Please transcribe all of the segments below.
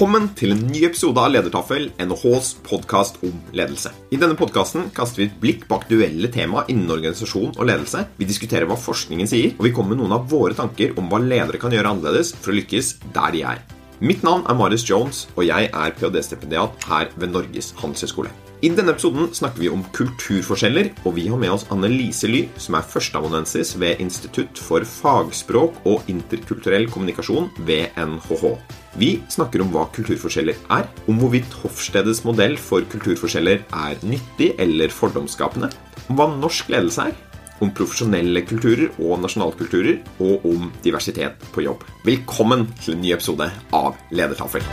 Velkommen til en ny episode av Ledertaffel, NHHs podkast om ledelse. I denne podkasten kaster vi et blikk på aktuelle tema innen organisasjon og ledelse. Vi diskuterer hva forskningen sier, og vi kommer med noen av våre tanker om hva ledere kan gjøre annerledes for å lykkes der de er. Mitt navn er Marius Jones, og jeg er ph.d.-stipendiat her ved Norges handelshøyskole. I denne episoden snakker vi om kulturforskjeller, og vi har med oss Anne Lise Ly, som er førsteamanuensis ved Institutt for fagspråk og interkulturell kommunikasjon ved NHH. Vi snakker om hva kulturforskjeller er, om hvorvidt Hofstedets modell for kulturforskjeller er nyttig eller fordomsskapende, om hva norsk ledelse er, om profesjonelle kulturer og nasjonalkulturer, og om diversitet på jobb. Velkommen til en ny episode av Ledertaffel.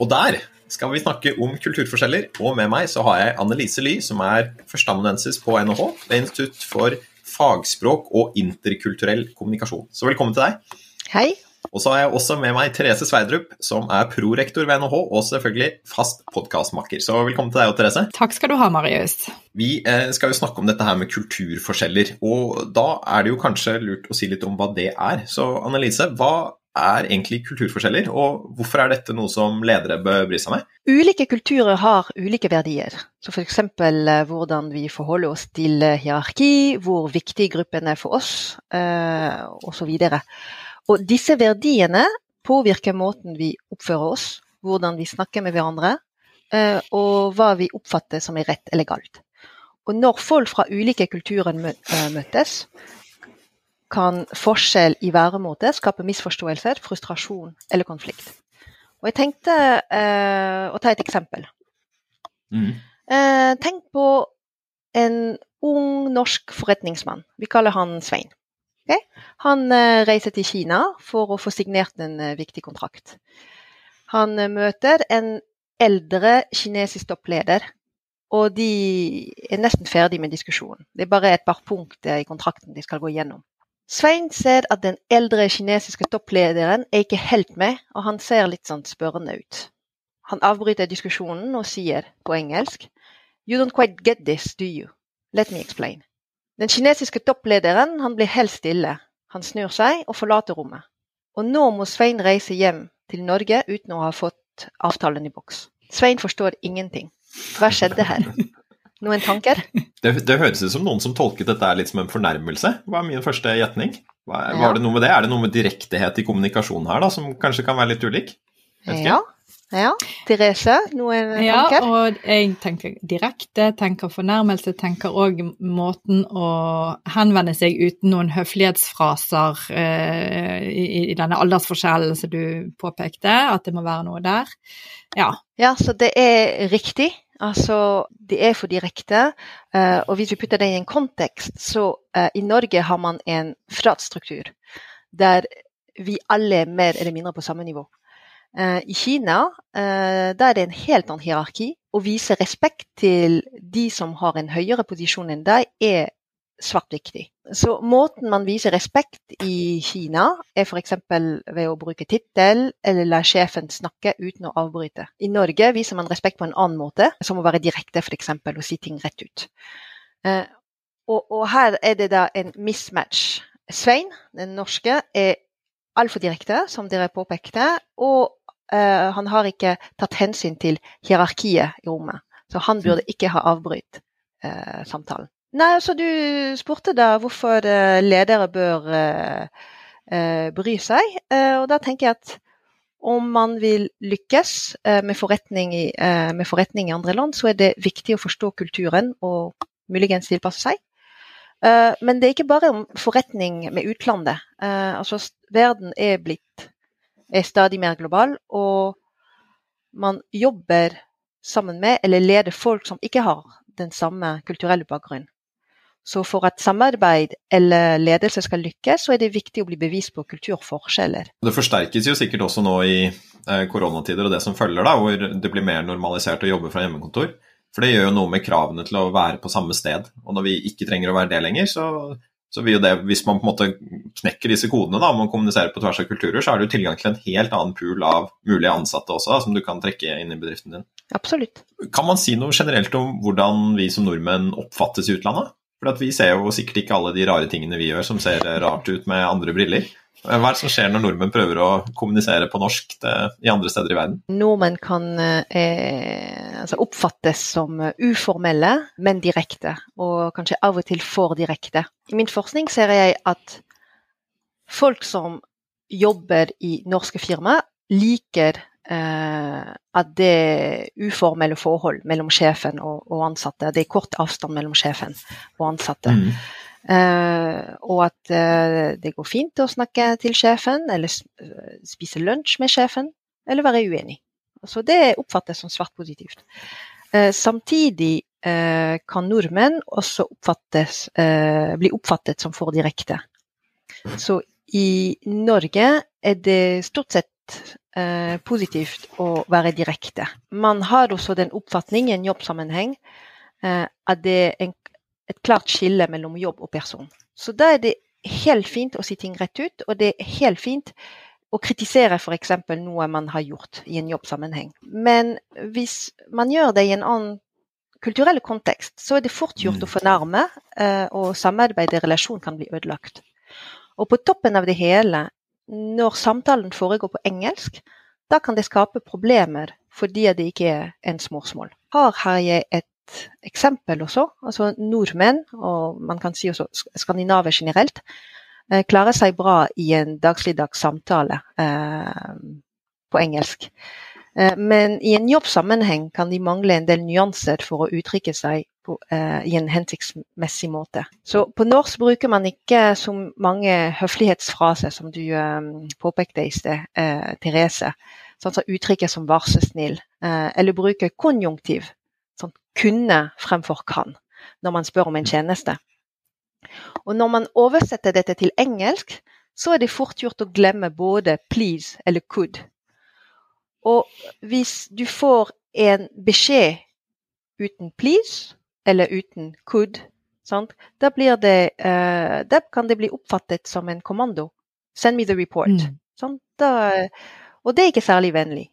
Og der skal vi snakke om kulturforskjeller, og med meg så har jeg Annelise Ly, som er førsteamanuensis på NHH ved Institutt for fagspråk og interkulturell kommunikasjon. Så velkommen til deg. Hei. Og så har jeg også med meg Therese Sverdrup, som er prorektor ved NHH, og selvfølgelig fast podkastmakker. Så velkommen til deg og Therese. Takk skal du ha, Marius. Vi eh, skal jo snakke om dette her med kulturforskjeller, og da er det jo kanskje lurt å si litt om hva det er. Så Annelise, hva er egentlig kulturforskjeller, og hvorfor er dette noe som ledere bør bry seg med? Ulike kulturer har ulike verdier. Så F.eks. Eh, hvordan vi forholder oss til eh, hierarki, hvor viktig gruppen er for oss, eh, osv. Og, og disse verdiene påvirker måten vi oppfører oss, hvordan vi snakker med hverandre, eh, og hva vi oppfatter som er rett eller galt. Og når folk fra ulike kulturer eh, møtes, kan forskjell i væremåte skape misforståelser, frustrasjon eller konflikt. Og jeg tenkte eh, å ta et eksempel. Mm. Eh, tenk på en ung norsk forretningsmann. Vi kaller han Svein. Okay? Han eh, reiser til Kina for å få signert en eh, viktig kontrakt. Han eh, møter en eldre kinesisk toppleder, og de er nesten ferdig med diskusjonen. Det er bare et par punkter i kontrakten de skal gå gjennom. Svein ser at den eldre kinesiske topplederen er ikke helt med, og han ser litt sånn spørrende ut. Han avbryter diskusjonen og sier på engelsk You don't quite get this, do you? Let me explain. Den kinesiske topplederen han blir helt stille. Han snur seg og forlater rommet. Og nå må Svein reise hjem til Norge uten å ha fått avtalen i boks. Svein forstår ingenting. Hva skjedde her? Noen tanker? Det, det høres ut som noen som tolket dette litt som en fornærmelse. Hva er min første gjetning? Var, ja. det noe med det? Er det noe med direktehet i kommunikasjonen her da, som kanskje kan være litt ulik? Ja. ja. Therese, noen ja, tanker? Ja, og jeg tenker direkte, tenker fornærmelse, tenker òg måten å henvende seg uten noen høflighetsfraser eh, i, i, denne aldersforskjellen som du påpekte, at det må være noe der. Ja. ja, så det er riktig. Altså, det er for direkte. Uh, og hvis vi putter det i en kontekst, så uh, i Norge har man en fratstruktur der vi alle er mer eller mindre på samme nivå. Uh, I Kina der er det en helt annen hierarki. Å vise respekt til de som har en høyere posisjon enn deg, er svært viktig. Så måten man viser respekt i Kina, er f.eks. ved å bruke tittel eller la sjefen snakke uten å avbryte. I Norge viser man respekt på en annen måte, som å være direkte f.eks. og si ting rett ut. Eh, og, og, her er det da en mismatch. Svein, den norske, er altfor direkte, som dere påpekte, og uh, han har ikke tatt hensyn til hierarkiet i rommet. Så han burde ikke ha avbrytt uh, samtalen. Nei, altså du spurte da hvorfor eh, ledere bør eh, eh, bry seg. Og da tenker jeg at om man vil lykkes med forretning, i, med forretning i andre land, så er det viktig å forstå kulturen og muligens tilpasse seg. Men det er ikke bare om forretning med utlandet. Altså, verden er blitt er stadig mer global, og man jobber sammen med eller leder folk som ikke har den samme kulturelle bakgrunnen. Så for at samarbeid eller ledelse skal lykkes, så er det viktig å bli bevisst på kulturforskjeller. Det forsterkes jo sikkert også nå i eh, koronatider og det som følger, da, hvor det blir mer normalisert å jobbe fra hjemmekontor. For det gjør jo noe med kravene til å være på samme sted. Og når vi ikke trenger å være det lenger, så, så vil jo det, hvis man på en måte knekker disse kodene, da, om man kommuniserer på tvers av kulturer, så er det jo tilgang til en helt annen pool av mulige ansatte også, da, som du kan trekke inn i bedriften din. Absolutt. Kan man si noe generelt om hvordan vi som nordmenn oppfattes i utlandet? For vi ser jo sikkert ikke alle de rare tingene vi gjør som ser rart ut med andre briller. Hva er det som skjer når nordmenn prøver å kommunisere på norsk det, i andre steder i verden? Nordmenn kan eh, altså oppfattes som uformelle, men direkte. Og kanskje av og til for direkte. I min forskning ser jeg at folk som jobber i norske firmaer, liker Eh, at det er uformelle forhold mellom sjefen og, og, ansatte. Det er kort avstand mellom sjefen og ansatte. Mm. Uh, og at uh, det går fint å snakke til sjefen, eller spise lunsj med sjefen, eller være uenig. Så det oppfattes som svært positivt. Uh, samtidig kan nordmenn også oppfattes, bli oppfattet som for direkte. Så i Norge er det stort sett eh, positivt å være direkte. Man har også den oppfatning i en jobbsammenheng eh, at det er en, et klart skille mellom jobb og person. Så da er det helt fint å si ting rett ut, og det er helt fint å kritisere f.eks. noe man har gjort i en jobbsammenheng. Men hvis man gjør det i en annen kulturell kontekst, så er det fort gjort å mm. fornærme, eh, og samarbeid og relasjon kan bli ødelagt. Og på toppen av det hele når samtalen foregår på engelsk, da kan det skape problemer fordi det ikke er en småsmål. Her har jeg et eksempel også. Altså nordmenn, og man kan si også skandinaver generelt, eh, klarer seg bra i en dagsligdags samtale eh, på engelsk. Eh, men i en jobbsammenheng kan de mangle en del nyanser for å uttrykke seg i en hensiktsmessig måte. Så på norsk bruker man ikke så mange høflighetsfraser som du eh, påpekte i sted, eh, Therese. Sånn som uttrykket som 'vær eh, eller bruker konjunktiv, sånn 'kunne' fremfor 'kan', når man spør om en tjeneste. Og når man oversetter dette til engelsk, så er det fort gjort å glemme både 'please' eller 'could'. Og hvis du får en beskjed uten 'please', eller uten could, sant? Da, det, uh, da kan det bli oppfattet som en kommando. Send me the report. Mm. Da, og det er ikke særlig vennlig.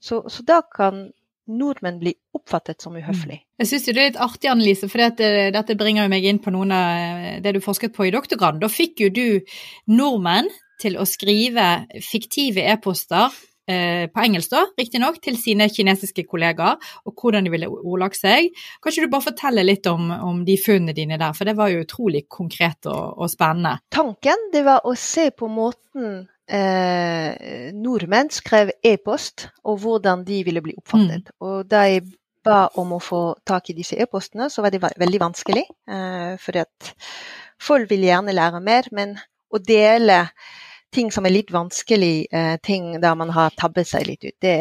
Så, så, da kan nordmenn bli oppfattet som uhøflig. Mm. Jeg syns det er litt artig, Annelise, for dette, dette bringer meg inn på noen av eh, det du forsket på i doktorgraden. Da fikk jo du nordmenn til å skrive fiktive e-poster Eh, på engelsk, da, riktignok, til sine kinesiske kollegaer, og hvordan de ville ordlagt seg. Kan ikke du bare fortelle litt om, om, de funnene dine der, for det var jo utrolig konkret og, og spennende. Tanken det var å se på måten eh, nordmenn skrev e-post, og hvordan de ville bli oppfattet. Mm. Og da jeg ba om å få tak i disse e-postene, så var det veldig vanskelig. Eh, fordi at folk vil gjerne lære mer, men å dele ting som er litt vanskelig, eh, ting der man har tabbet seg litt ut, det,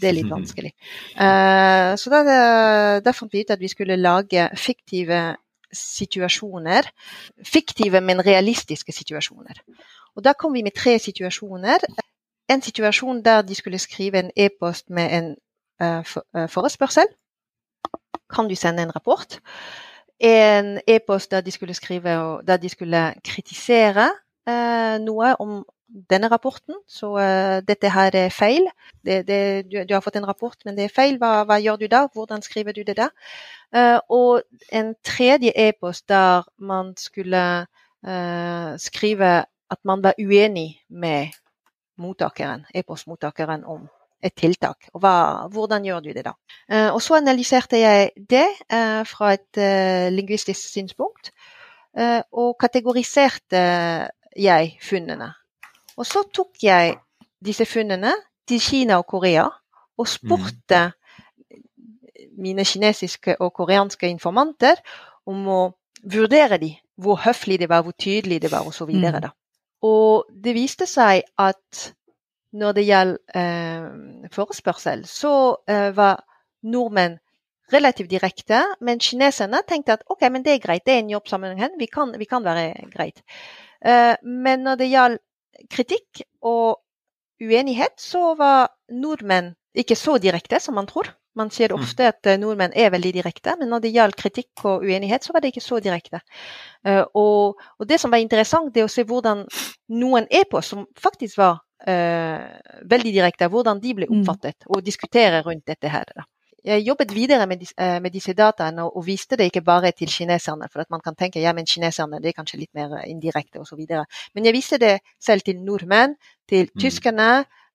det er litt vanskelig. Eh, så da, da fant vi ut at vi skulle lage fiktive situasjoner. Fiktive, men realistiske situasjoner. Og da kom vi med tre situasjoner. En situasjon der de skulle skrive en e-post med en uh, forespørsel. Kan du sende en rapport? En e-post der de der de skulle kritisere noe om denne rapporten, så uh, dette her er feil. Det, det, du, du, har fått en rapport, men det er feil. Hva, hva gjør du da? Hvordan skriver du det da? Uh, og en tredje e-post der man skulle skrive at man var uenig med mottakeren, e-postmottakeren om et tiltak. Og hva, hvordan gjør du det da? og så analyserte jeg det fra et lingvistisk synspunkt, og kategoriserte jeg funnene. Og så tok jeg disse funnene til Kina og Korea og spurte mm. mine kinesiske og koreanske informanter om å vurdere de, hvor høflig det var, hvor tydelig det var osv. Mm. Da. Og det viste seg at når det gjaldt eh, forespørsel, så eh, var nordmenn relativt direkte, men kineserne tenkte at ok, men det er greit, det er en jobbsammenheng, vi kan, vi kan være greit. Uh, men når det gjaldt kritikk og uenighet, så var nordmenn ikke så direkte som man tror. Man sier mm. ofte at eh, nordmenn er veldig direkte, men når det gjaldt kritikk og uenighet, så var det ikke så direkte. Uh, og, og, det som var interessant, det er å se hvordan noen er på som faktisk var uh, veldig direkte, hvordan de ble mm. oppfattet, og diskutere rundt dette her. Da. Jeg jobbet videre med, med disse dataene og, viste det ikke bare til kineserne, for at man kan tenke ja, men kineserne det er kanskje litt mer indirekte osv. Men jeg viste det selv til nordmenn, til mm. tyskerne,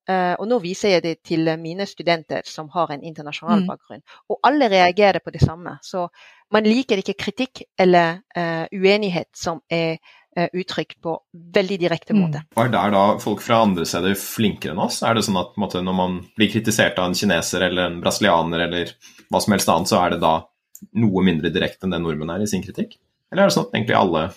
Uh, og nå viser jeg det til mine studenter som har en internasjonal mm. bakgrunn. Og alle reagerer på det samme. Så man liker ikke kritikk eller uh, uenighet som er uttrykt på veldig direkte måte. Mm. Er der da folk fra andre steder flinkere enn oss? Er det sånn at måte, når man blir kritisert av en kineser eller en brasilianer eller hva som helst annet, så er det da noe mindre direkte enn det nordmenn er i sin kritikk? Eller er det sånn at egentlig alle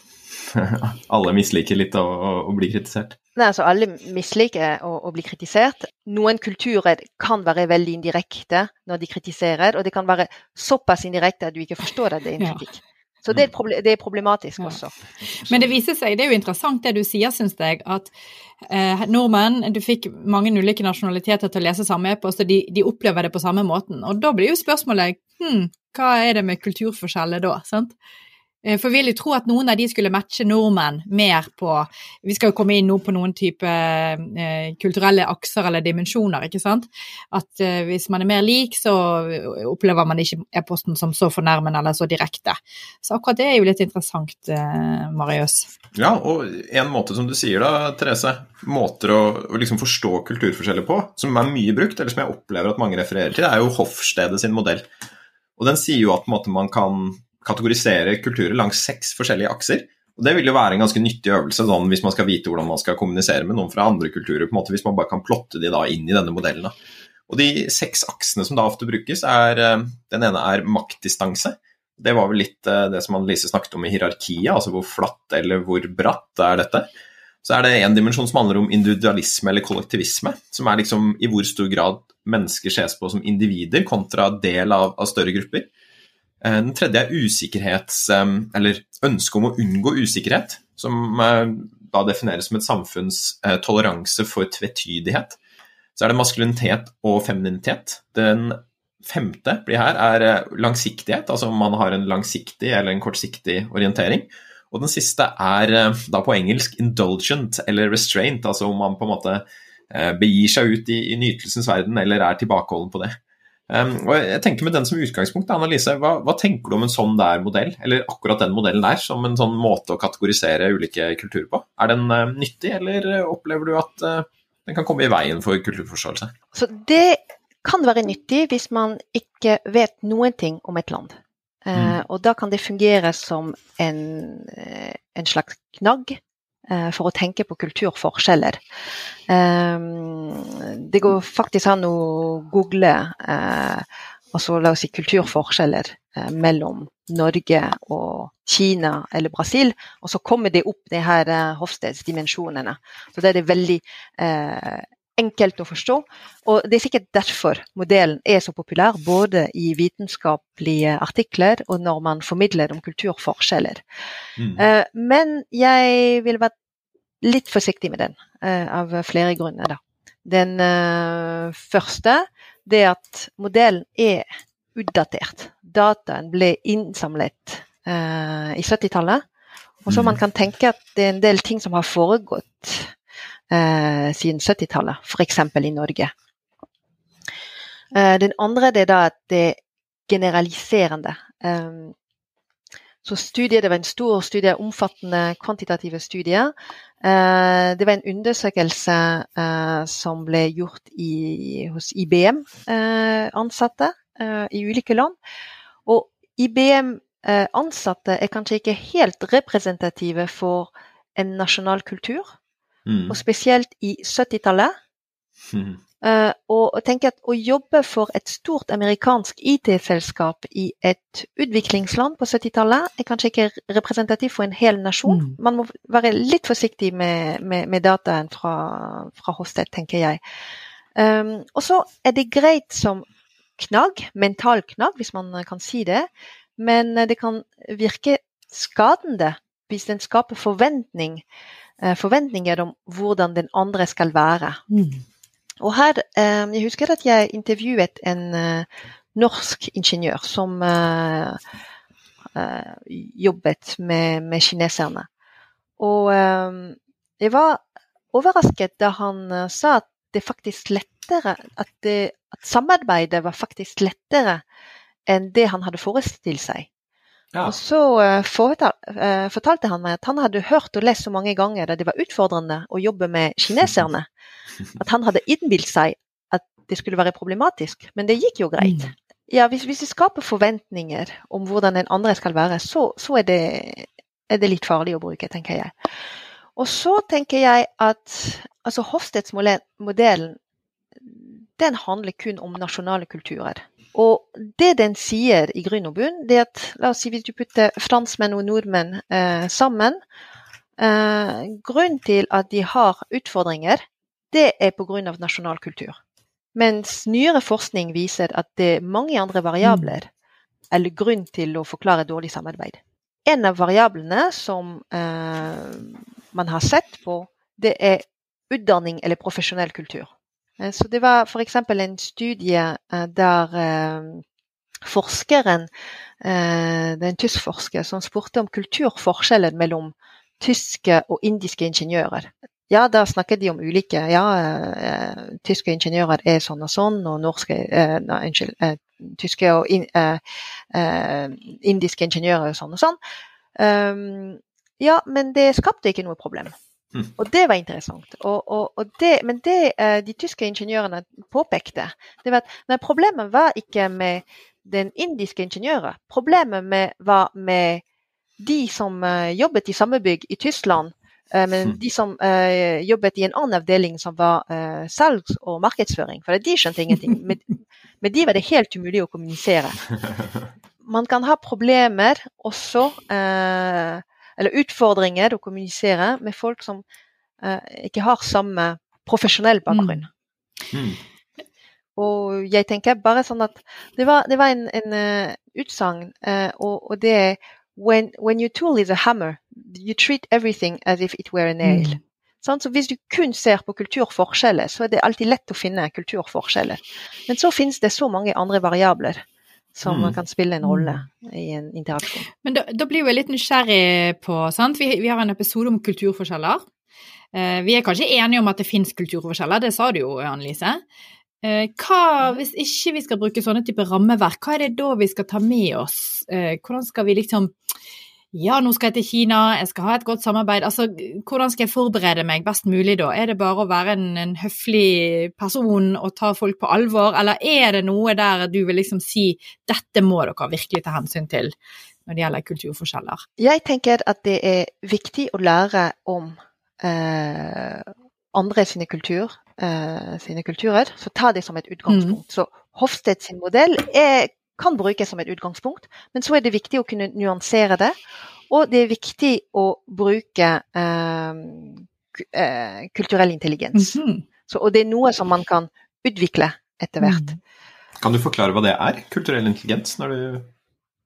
alle misliker litt å, å, å, bli kritisert? Nei, altså Alle misliker å, å, bli kritisert. Noen kulturer kan være veldig indirekte når de kritiserer, og det kan være såpass indirekte at du ikke forstår at det er en kritikk. Ja. Så det er, det er problematisk ja. også. Men det viser seg, det er jo interessant det du sier, syns jeg, at eh, nordmenn Du fikk mange ulike nasjonaliteter til å lese samme e-post, og de, de, opplever det på samme måten. Og da blir jo spørsmålet hm, hva er det med kulturforskjeller da? sant? Eh, for vi vil jo tro at noen av de skulle matche nordmenn mer på Vi skal jo komme inn nå på noen type eh, kulturelle akser eller dimensjoner, ikke sant. At eh, hvis man er mer lik, så opplever man ikke e-posten som så fornærmende eller så direkte. Så akkurat det er jo litt interessant, Marius. Ja, og en måte som du sier da, Therese, måter å, å liksom forstå kulturforskjeller på, som er mye brukt, eller som jeg opplever at mange refererer til, er jo Hofstede sin modell. Og den sier jo at måte, man kan kategorisere kulturer langs seks forskjellige akser. Og Det vil jo være en ganske nyttig øvelse sånn, hvis man skal vite hvordan man skal kommunisere med noen fra andre kulturer. på en måte, Hvis man bare kan plotte de da inn i denne modellen. Da. Og De seks aksene som da ofte brukes, er eh, Den ene er maktdistanse. Det var vel litt eh, det som Annelise snakket om i hierarkiet, altså hvor flatt eller hvor bratt er dette. Så er det en dimensjon som handler om individualisme eller kollektivisme, som er liksom i hvor stor grad mennesker ses på som individer kontra del av, av større grupper. Eh, den tredje er usikkerhets... Eller ønske om å unngå usikkerhet, som eh, da defineres som et samfunns eh, toleranse for tvetydighet. Så er det maskulinitet og femininitet. Den femte blir her er langsiktighet, altså om man har en langsiktig eller en kortsiktig orientering. Og den siste er da på engelsk indulgent eller restraint, altså om man på en måte begir seg ut i, i nytelsens verden eller er tilbakeholden på det. Um, og jeg tenker Med den som utgangspunkt, Annalise, hva, hva, tenker du om en sånn der modell, eller akkurat den modellen der, som en sånn måte å kategorisere ulike kulturer på? Er den uh, nyttig, eller opplever du at uh, den kan komme i veien for kulturforståelse? Så det kan være nyttig hvis man ikke vet noen ting om et land. Uh, mm. Og da kan det fungere som en, en slags knagg Eh, for å tenke på kulturforskjeller. Ehm, det går faktisk an å google altså la oss si kulturforskjeller eh, mellom Norge og Kina eller Brasil, og så kommer det opp de her Hofsteds-dimensjonene. Så det er det veldig enkelt å forstå. Og det er sikkert derfor modellen er så populær, både i vitenskapelige artikler og når man formidler om kulturforskjeller. Mm. Uh, men jeg vil være litt forsiktig med den, uh, av flere grunner. Da. Den uh, første det er at modellen er utdatert. Dataen ble innsamlet i 70-tallet. Og så mm. man kan tenke at det er en del ting som har foregått eh, siden 70-tallet, f.eks. i Norge. Eh, den andre er da at det er generaliserende. Eh, så studiet, Det var en stor studie, omfattende kvantitative studier. Eh, det var en undersøkelse eh, som ble gjort i, hos IBM-ansatte eh, i ulike land. Og IBM-ansatte er kanskje ikke helt representative for en nasjonal kultur. Mm. Og spesielt i 70-tallet. Mm. Uh, og tenker at å jobbe for et stort amerikansk IT-selskap i et utviklingsland på 70-tallet er kanskje ikke representativt for en hel nasjon. Mm. Man må være litt forsiktig med, med, med dataen fra, fra Hosted, tenker jeg. Um, og så er det greit som knagg, mental knagg, hvis man kan si det. Men det kan virke skadende hvis den skaper forventning, forventninger om hvordan den andre skal være. Mm. Og her, Jeg husker at jeg intervjuet en norsk ingeniør som jobbet med, med kineserne. Og jeg var overrasket da han sa at det faktisk lettere at, det, at samarbeidet var faktisk lettere enn det han hadde forestilt seg. Ja. Og så uh, fortalte han meg at han hadde hørt og lest så mange ganger at det var utfordrende å jobbe med kineserne, at han hadde innbilt seg at det skulle være problematisk. Men det gikk jo greit. Mm. Ja, hvis, hvis vi skaper forventninger om hvordan den andre skal være, så, så er, det, er, det, litt farlig å bruke, tenker jeg. Og så tenker jeg at altså Hofsteds-modellen den handler kun om nasjonale kulturer. Og det den sier i grunn og bunn, det er at la oss si hvis du putter franskmenn og nordmenn eh, sammen eh, Grunnen til at de har utfordringer, det er pga. nasjonal kultur. Mens nyere forskning viser at det er mange andre variabler eller grunn til å forklare dårlig samarbeid. En av variablene som eh, man har sett på, det er utdanning eller profesjonell kultur. Eh, så det var f.eks. en studie eh, der eh, forskeren, det er en tysk forsker, som spurte om kulturforskjellen mellom tyske og indiske ingeniører. Ja, da snakket de om ulike Ja, tyske ingeniører er sånn og sånn, og norske Nei, unnskyld. tyske og in, indiske ingeniører er sånn og sånn. Ja, men det skapte ikke noe problem. Mm. Og det var interessant. Og, og, og det, men det uh, de tyske ingeniørene påpekte, det var at nei, problemet var ikke med den indiske ingeniøren. Problemet med, var med de som uh, jobbet i samme bygg i Tyskland, uh, men mm. de som jobbet i en annen avdeling som var salgs- og markedsføring. For de skjønte ingenting. Med, med de var det helt umulig å kommunisere. Man kan ha problemer også eller utfordringer å kommunisere med folk som uh, ikke har samme profesjonell bakgrunn. Mm. Mm. Og jeg tenker bare sånn at det var, det var en, en uh, utsagn, uh, og, og, det er when, when your tool is a hammer, you treat everything as if it were a nail. Mm. Sånn, så Hvis du kun ser på kulturforskjeller, så er det alltid lett å finne kulturforskjeller. Men så finnes det så mange andre variabler som mm. kan spille en rolle i en interaksjon. Men da, da blir jeg litt nysgjerrig på sant? Vi, vi har en episode om kulturforskjeller. Eh, vi er kanskje enige om at det finnes kulturforskjeller, det sa du jo, Annelise. Eh, hva, hvis ikke vi skal bruke sånne typer rammeverk, hva er det da vi skal ta med oss? Eh, hvordan skal vi liksom ja, nå skal jeg til Kina, jeg skal ha et godt samarbeid. Altså, hvordan skal jeg forberede meg best mulig da? Er det bare å være en, en, høflig person og ta folk på alvor, eller er det noe der du vil liksom si dette må dere virkelig ta hensyn til når det gjelder kulturforskjeller? Jeg tenker at det er viktig å lære om eh, andre sine, kultur, eh, sine kulturer, så ta det som et utgangspunkt. Mm. Så Hofstedts modell er kan brukes som et utgangspunkt, men så er det viktig å kunne nyansere det. Og det er viktig å bruke eh, eh, kulturell intelligens. Mm -hmm. så, og det er noe som man kan utvikle etter hvert. Mm. Kan du forklare hva det er, kulturell intelligens, når du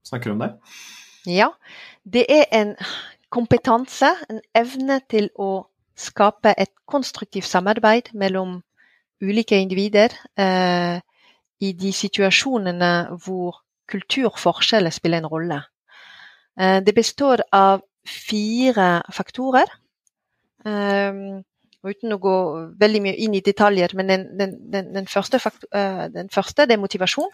snakker om det? Ja, det er en kompetanse, en evne til å skape et konstruktivt samarbeid mellom ulike individer. Eh, i de situasjonene hvor kulturforskjeller spiller en rolle. Eh, det består av fire faktorer. Um, uten å gå veldig mye inn i detaljer, men den, den, den, den første, uh, første, det er motivasjon.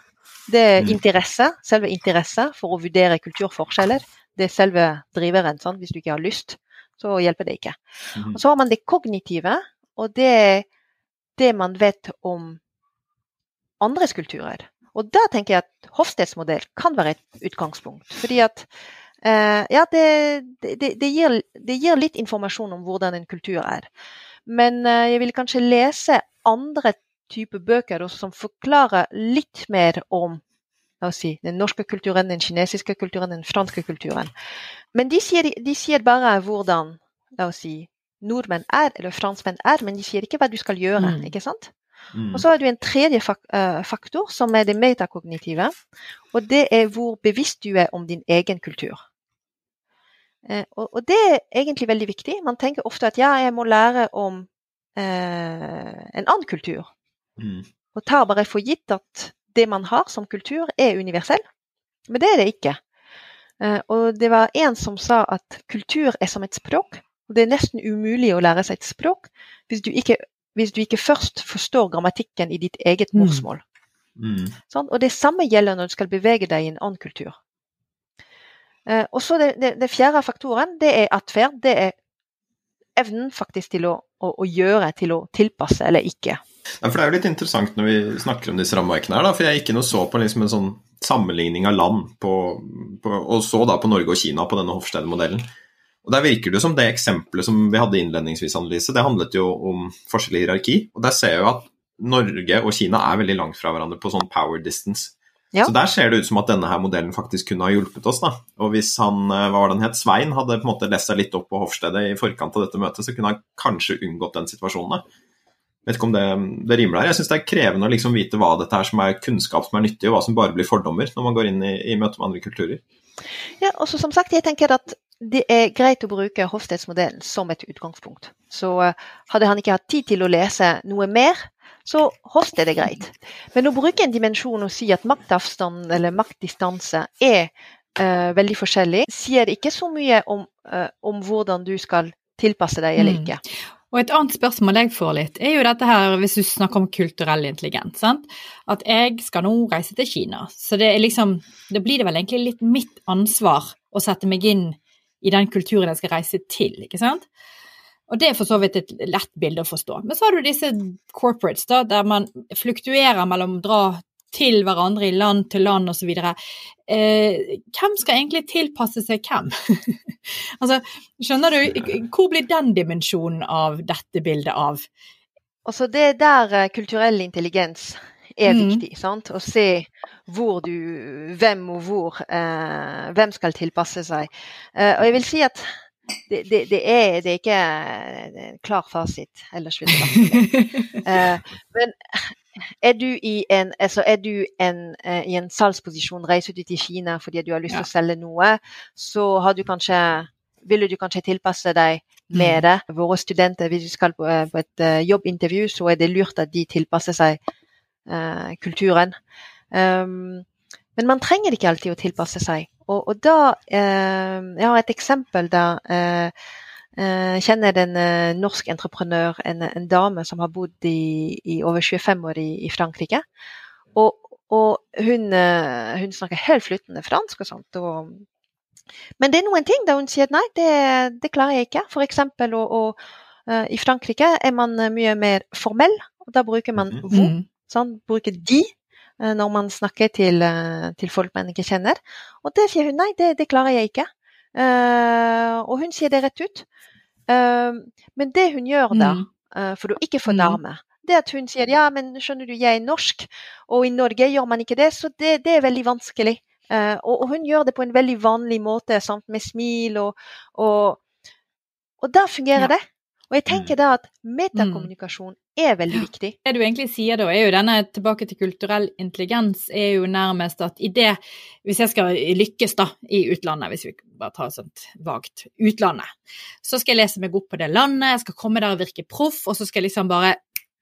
Det er mm. interesse, selve interesse for å vurdere kulturforskjeller. Det er selve driveren. Sant? Hvis du ikke har lyst, så hjelper det ikke. Mm. Og så har man det kognitive, og det er det man vet om andres kulturer. Og da tenker jeg at Hofsteds modell kan være et utgangspunkt. Fordi at eh, ja, det, det, det, gir, det, gir, litt informasjon om hvordan en kultur er. Men eh, jeg vil kanskje lese andre typer bøker også, som forklarer litt mer om si, den norske kulturen, den kinesiske kulturen, den franske kulturen. Men de sier, de sier bare hvordan la oss si, nordmenn er, eller franskmenn er, men de sier ikke hva du skal gjøre. Mm. ikke sant? Mm. Og så har du en tredje eh, faktor, som er det metakognitive. Og det er hvor bevisst du er om din egen kultur. Eh, og, det er egentlig veldig viktig. Man tenker ofte at ja, jeg må lære om eh, en annen kultur. Mm. Og tar bare for gitt at det man har som kultur, er universell. Men det er det ikke. Eh, og det var en som sa at kultur er som et språk. Og det er nesten umulig å lære seg et språk hvis du ikke, hvis du ikke først forstår grammatikken i ditt eget mm. morsmål. Mm. Sånn? Og det samme gjelder når du skal bevege deg i en annen kultur. Eh, og så det, det, det, fjerde faktoren, det er atferd. Det er evnen faktisk til å, å, å, gjøre, til å tilpasse eller ikke. Ja, for Det er jo litt interessant når vi snakker om disse rammeverkene her, da, for jeg gikk inn og så på liksom en sånn sammenligning av land, på, på, og så da på Norge og Kina på denne Hofstede-modellen. Og Der virker det som det eksempelet som vi hadde innledningsvis, Annelise, det handlet jo om forskjellig hierarki. og Der ser jeg jo at Norge og Kina er veldig langt fra hverandre på sånn power distance. Ja. Så der ser det ut som at denne her modellen faktisk kunne ha hjulpet oss. da. Og hvis han, eh, hva var det han het, Svein, hadde på en måte lest seg litt opp på hoffstedet i forkant av dette møtet, så kunne han kanskje unngått den situasjonen. da. Vet ikke om det, det rimer der. Jeg syns det er krevende å liksom vite hva dette er som er kunnskap som er nyttig, og hva som bare blir fordommer når man går inn i, i møte med andre kulturer. Ja, og som sagt, jeg tenker at det er greit å bruke Hofstedsmodellen som et utgangspunkt. Så uh, hadde han ikke hatt tid til å lese noe mer, så Hofsted er greit. Men å bruke en dimensjon og si at maktavstand eller maktdistanse er uh, veldig forskjellig, sier ikke så mye om, uh, om, hvordan du skal tilpasse deg eller mm. ikke. Mm. Og et annet spørsmål jeg får litt, er jo dette her hvis du snakker om kulturell intelligens. Sant? At jeg skal nå reise til Kina. Så det er liksom Da blir det vel egentlig litt mitt ansvar å sette meg inn i den kulturen jeg skal reise til, ikke sant? Og det er for så vidt et lett bilde å forstå. Men så har du disse corporates, da, der man fluktuerer mellom å dra til hverandre i land til land osv. Eh, hvem skal egentlig tilpasse seg hvem? altså, skjønner du, hvor blir den dimensjonen av dette bildet av? Altså, det er der uh, kulturell intelligens er mm. viktig. sant? Å se hvor du Hvem og hvor. Uh, hvem skal tilpasse seg. Uh, og jeg vil si at det, det, det, er, det, er, ikke en klar fasit, ellers ville det vært uh, Men er du, i en, altså er du en, uh, i en salgsposisjon, reiser du til Kina fordi du har lyst til ja. å selge noe, så har du kanskje, vil du kanskje tilpasse deg med mm. det. Våre studenter, hvis vi skal på, uh, på et jobbintervju, så er det lurt at de tilpasser seg kulturen. Um, men man trenger ikke alltid å tilpasse seg. Og, og da uh, Jeg har et eksempel der eh, jeg eh, kjenner en eh, norsk entreprenør, en, en, dame som har bodd i, i over 25 år i, i Frankrike. Og, og hun, eh, hun, snakker helt flytende fransk og sånt. Og, men det er noen ting der hun sier nei, det, det klarer jeg ikke. for eksempel i Frankrike er man mye mer formell, og da bruker man mhm. vous. Sånn, bruker de når man snakker til, til, folk man ikke kjenner. Og det sier hun nei, det, det klarer jeg ikke. Uh, og hun sier det rett ut. Uh, men det hun gjør da, uh, for å ikke fornærme, mm. det at hun sier ja, men skjønner du, jeg er norsk, og i Norge gjør man ikke det, så det, det er veldig vanskelig. Og, og, hun gjør det på en veldig vanlig måte, sant? med smil, og, og, og da fungerer ja. det. Og jeg tenker mm. da at metakommunikasjon er veldig viktig. Det du egentlig sier da, er jo denne tilbake til kulturell intelligens, er jo nærmest at i det Hvis jeg skal lykkes da i utlandet, hvis vi bare tar et sånt vagt utlandet, så skal jeg lese meg opp på det landet, jeg skal komme der og virke proff, og så skal jeg liksom bare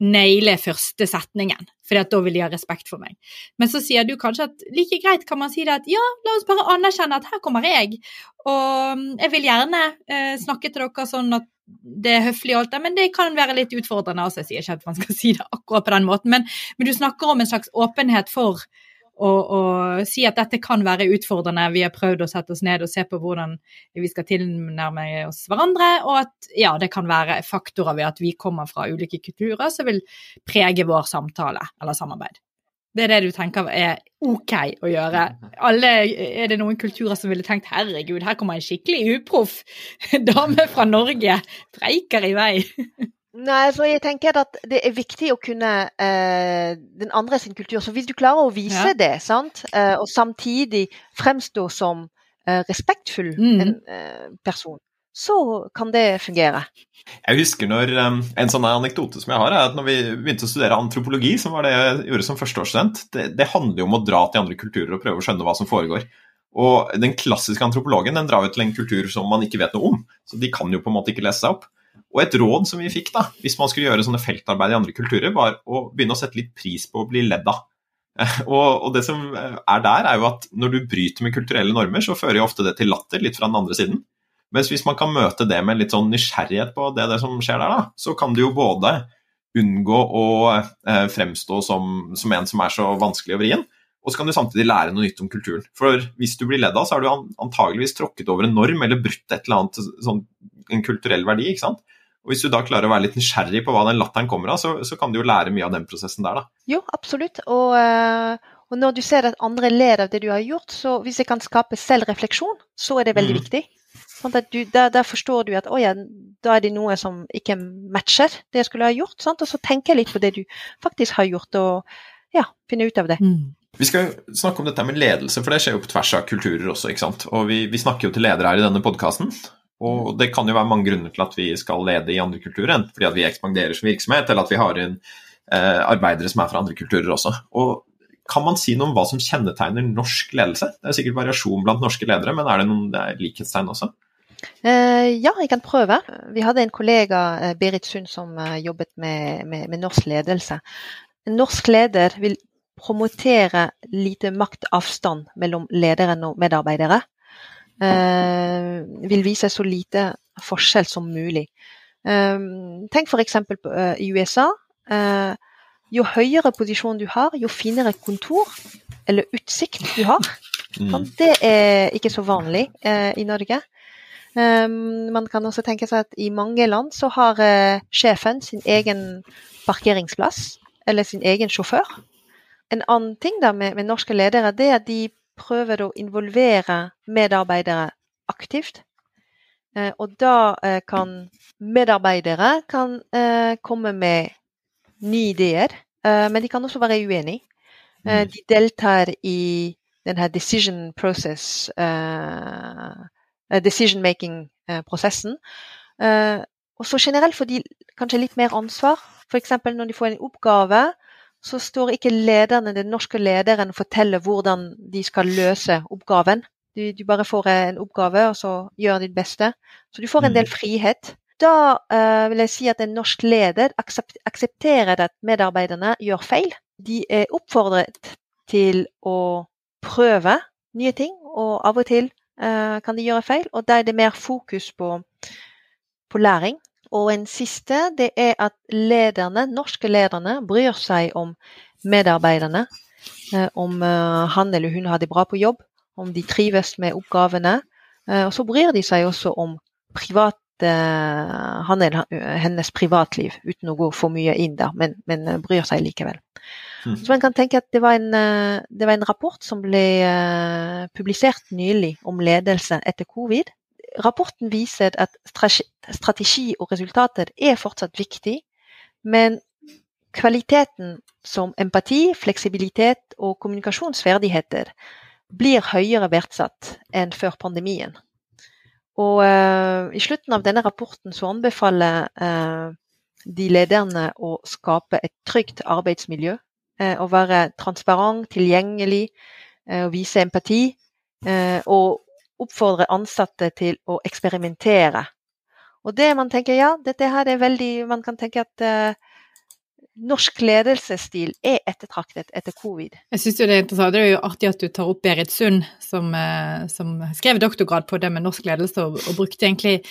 naile første setningen, for da vil de ha respekt for meg. Men så sier du kanskje at like greit kan man si det at ja, la oss bare anerkjenne at her kommer jeg, og jeg vil gjerne eh, snakke til dere sånn at det er høflig og alt det, men det kan være litt utfordrende. Altså, jeg sier ikke at man skal si det akkurat på den måten, men, men du snakker om en slags åpenhet for å, å, si at dette kan være utfordrende. Vi har prøvd å sette oss ned og se på hvordan vi skal tilnærme oss hverandre, og at ja, det kan være faktorer ved at vi kommer fra ulike kulturer som vil prege vår samtale eller samarbeid. Det er det du tenker er ok å gjøre. Alle, er det noen kulturer som ville tenkt herregud, her kommer en skikkelig uproff dame fra Norge, preiker i vei. Nei, så jeg tenker at det er viktig å kunne eh, den andre sin kultur. Så hvis du klarer å vise ja. det, sant? Eh, og samtidig fremstå som eh, respektfull mm. en, eh, person, så kan det fungere. Jeg husker når En sånn anekdote som jeg har, er at når vi begynte å studere antropologi, som var det jeg gjorde som førsteårsstudent, det, det handler jo om å dra til andre kulturer og prøve å skjønne hva som foregår. Og Den klassiske antropologen den drar jo til en kultur som man ikke vet noe om. Så de kan jo på en måte ikke lese seg opp. Og et råd som vi fikk da, hvis man skulle gjøre sånne feltarbeid i andre kulturer, var å begynne å sette litt pris på å bli ledd av. Og, det som er der, er jo at når du bryter med kulturelle normer, så fører jo ofte det til latter, litt fra den andre siden. Mens hvis man kan møte det med litt sånn nysgjerrighet på det, det som skjer der, da, så kan du jo både unngå å eh, fremstå som, som, en som er så vanskelig og vrien, og så kan du samtidig lære noe nytt om kulturen. For hvis du blir ledd av, så har du antageligvis tråkket over en norm eller brutt et eller annet sånn, en kulturell verdi. ikke sant? Og Hvis du da klarer å være litt nysgjerrig på hva den latteren kommer av, så, så kan du jo lære mye av den prosessen der, da. Jo, absolutt. Og, eh, og, når du ser at andre ler av det du har gjort, så hvis det kan skape selvrefleksjon, så er det veldig mm. viktig. Sånn du, der, der, forstår du at å ja, da er det noe som ikke matcher det jeg skulle ha gjort. Sant? Og så tenker jeg litt på det du faktisk har gjort, og ja, finne ut av det. Mm. Vi skal snakke om dette med ledelse, for det skjer jo på tvers av kulturer også. ikke sant? Og vi, vi snakker jo til ledere her i denne podkasten. Og det kan jo være mange grunner til at vi skal lede i andre kulturer, enten fordi at vi ekspanderer som virksomhet, eller at vi har inn eh, arbeidere som er fra andre kulturer også. Og kan man si noe om hva som kjennetegner norsk ledelse? Det er sikkert variasjon blant norske ledere, men er det noen likhetstegn også? Uh, ja, jeg kan prøve. Vi hadde en kollega, uh, Berit Sund, som uh, jobbet med, med, med, norsk ledelse. En norsk leder vil promotere lite maktavstand mellom lederen og medarbeidere eh, vil vise så lite forskjell som mulig. Eh, tenk f.eks. Eh, i USA. Eh, jo høyere posisjon du har, jo finere kontor eller utsikt du har. Mm. Det er ikke så vanlig eh, i Norge. Um, man kan også tenke seg at i mange land så har uh, sjefen sin egen parkeringsplass, eller sin egen sjåfør. En annen ting da med, med norske ledere, det er at de prøver å involvere medarbeidere aktivt. Eh, og da eh, kan medarbeidere kan eh, komme med nye ideer, men de kan også være uenige. Mm. De deltar i denne decision process, decision making-prosessen. Og så generelt får de kanskje litt mer ansvar. F.eks. når de får en oppgave, så står ikke lederne, den norske lederen forteller hvordan de skal løse oppgaven. Du, du, bare får en oppgave, og så gjør ditt beste. Så du får en del mm. frihet. Da uh, vil jeg si at en norsk leder aksepterer at medarbeiderne gjør feil. De er oppfordret til å prøve nye ting, og av og til kan de gjøre feil. Og da er det mer fokus på, på læring. Og en siste det er at lederne, norske lederne bryr seg om medarbeiderne. Eh, om eh, han eller hun har det bra på jobb, om de trives med oppgavene. Eh, og så bryr de seg også om privat, han eller hennes privatliv, uten å gå for mye inn der, men, men bryr seg likevel. Mm. Så man kan tenke at det var, en, det var en rapport som ble publisert nylig om ledelse etter covid rapporten viser at strategi og resultater er fortsatt viktig, men kvaliteten som empati, fleksibilitet og kommunikasjonsferdigheter blir høyere verdsatt enn før pandemien. Og uh, I slutten av denne rapporten så anbefaler uh, de lederne å skape et trygt arbeidsmiljø. Uh, å være transparent, tilgjengelig, å vise empati. og oppfordre ansatte til å eksperimentere. Og det man tenker, ja, dette her er veldig Man kan tenke at norsk ledelsesstil er ettertraktet etter covid. Jeg syns det er interessant. Det er jo artig at du tar opp Berit Sund, som, eh, som skrev doktorgrad på det med norsk ledelse, og, og, brukte egentlig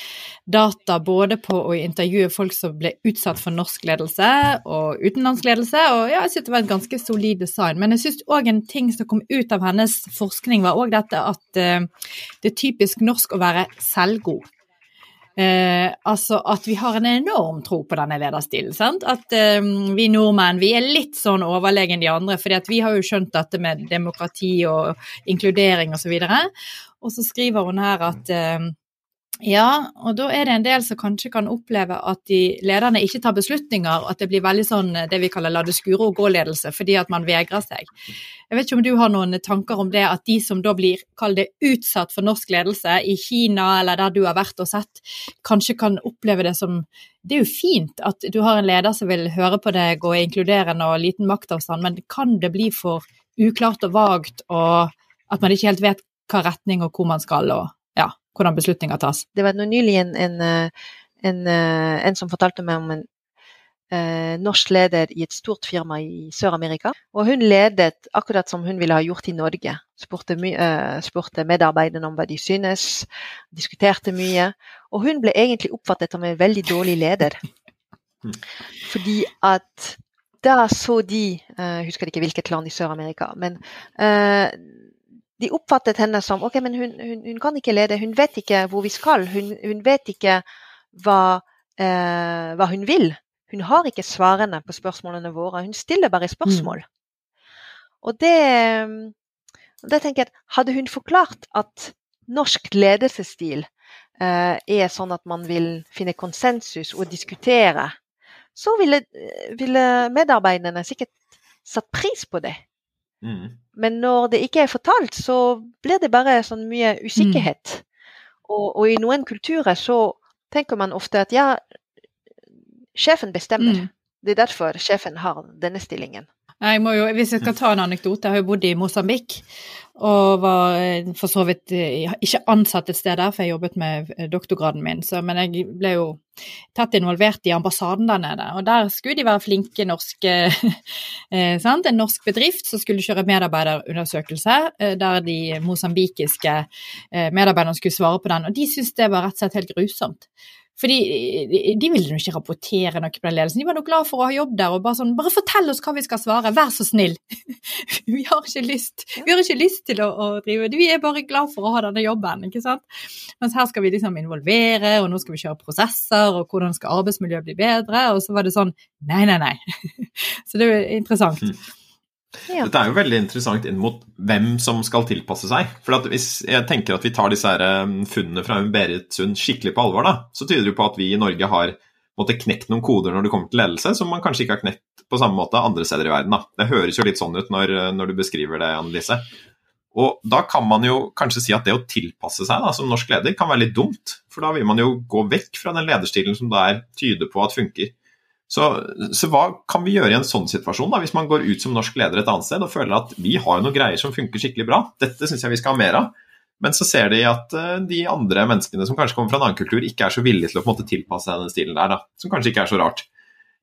data både på å intervjue folk som ble utsatt for norsk ledelse og utenlandsk ledelse, og ja, jeg syns det var et ganske solid design. Men jeg syns òg en ting som kom ut av hennes forskning, var òg dette at uh, det er typisk norsk å være selvgod. Eh, altså at vi har en enorm tro på denne lederstilen. Sant? At eh, vi nordmenn vi er litt sånn overlegen de andre, fordi vi har jo skjønt dette med demokrati og inkludering osv. Og, så og så skriver hun her at eh, Ja, og da er det en del som kanskje kan oppleve at de lederne ikke tar beslutninger, og at det blir veldig sånn det vi kaller la det skure og gå-ledelse, fordi at man vegrer seg. Jeg vet ikke om du har noen tanker om det, at de som da blir, kall det utsatt for norsk ledelse i Kina eller der du har vært og sett, kanskje kan oppleve det som Det er jo fint at du har en leder som vil høre på deg og er inkluderende og liten maktavstand, men kan det bli for uklart og vagt, og at man ikke helt vet hva retning og hvor man skal, og hvordan beslutninger tas. Det var nylig en, en, en, en som fortalte meg om en eh, norsk leder i et stort firma i Sør-Amerika. Og hun ledet akkurat som hun ville ha gjort i Norge. Spurte, eh, spurte medarbeiderne om hva de synes, diskuterte mye. Og hun ble egentlig oppfattet som en veldig dårlig leder. Fordi at da så de Jeg husker ikke hvilket land i Sør-Amerika, men eh, de oppfattet henne som ok, men hun, hun, hun, kan ikke lede, hun vet ikke hvor vi skal. Hun, hun vet ikke hva, eh, hva, hun vil. Hun har ikke svarene på spørsmålene våre. Hun stiller bare spørsmål. Mm. Og det, det tenker jeg, Hadde hun forklart at norsk ledelsesstil eh, er sånn at man vil finne konsensus og diskutere, så ville, ville medarbeiderne sikkert satt pris på det. Mm. Men når det ikke er fortalt, så blir det bare sånn mye usikkerhet. Mm. Og, og, i noen kulturer så tenker man ofte at ja, sjefen bestemmer. Mm. Det er derfor sjefen har denne stillingen. Jeg må jo, hvis jeg skal ta en anekdote, jeg har jo bodd i Mosambik. Og var eh, for så vidt eh, ikke ansatt et sted der, for jeg jobbet med eh, doktorgraden min. Så, men jeg ble jo tett involvert i ambassaden der nede. Og der skulle de være flinke norske sant? En norsk bedrift som skulle kjøre medarbeiderundersøkelse, der de mosambikiske medarbeiderne skulle svare på den. Og de syntes det var rett og slett helt grusomt. Fordi de ville jo ikke rapportere noe på den ledelsen. De var nok glad for å ha jobb der og bare sånn Bare fortell oss hva vi skal svare, vær så snill. vi har ikke lyst, vi har ikke lyst til å, å, drive Vi er bare glad for å ha denne jobben, ikke sant. Mens her skal vi liksom involvere, og nå skal vi kjøre prosesser, og hvordan skal arbeidsmiljøet bli bedre? Og så var det sånn Nei, nei, nei. så det er jo interessant. Ja. Dette er jo veldig interessant inn mot hvem som skal tilpasse seg. For hvis jeg tenker at vi tar disse her um, funnene fra Berit Sund skikkelig på alvor, da, så tyder det på at vi i Norge har måtte knekt noen koder når det kommer til ledelse, som man kanskje ikke har knekt på samme måte andre steder i verden. Da. Det høres jo litt sånn ut når, når, du beskriver det, Annelise. Og da kan man jo kanskje si at det å tilpasse seg da, som norsk leder kan være litt dumt. For da vil man jo gå vekk fra den lederstilen som det er tyder på at funker. Så, så, hva kan vi gjøre i en sånn situasjon, da, hvis man går ut som norsk leder et annet sted og føler at vi har noen greier som funker skikkelig bra, dette syns jeg vi skal ha mer av. Men så ser de at uh, de andre menneskene som kanskje kommer fra en annen kultur, ikke er så villige til å måte tilpasse seg den stilen der, da, som kanskje ikke er så rart.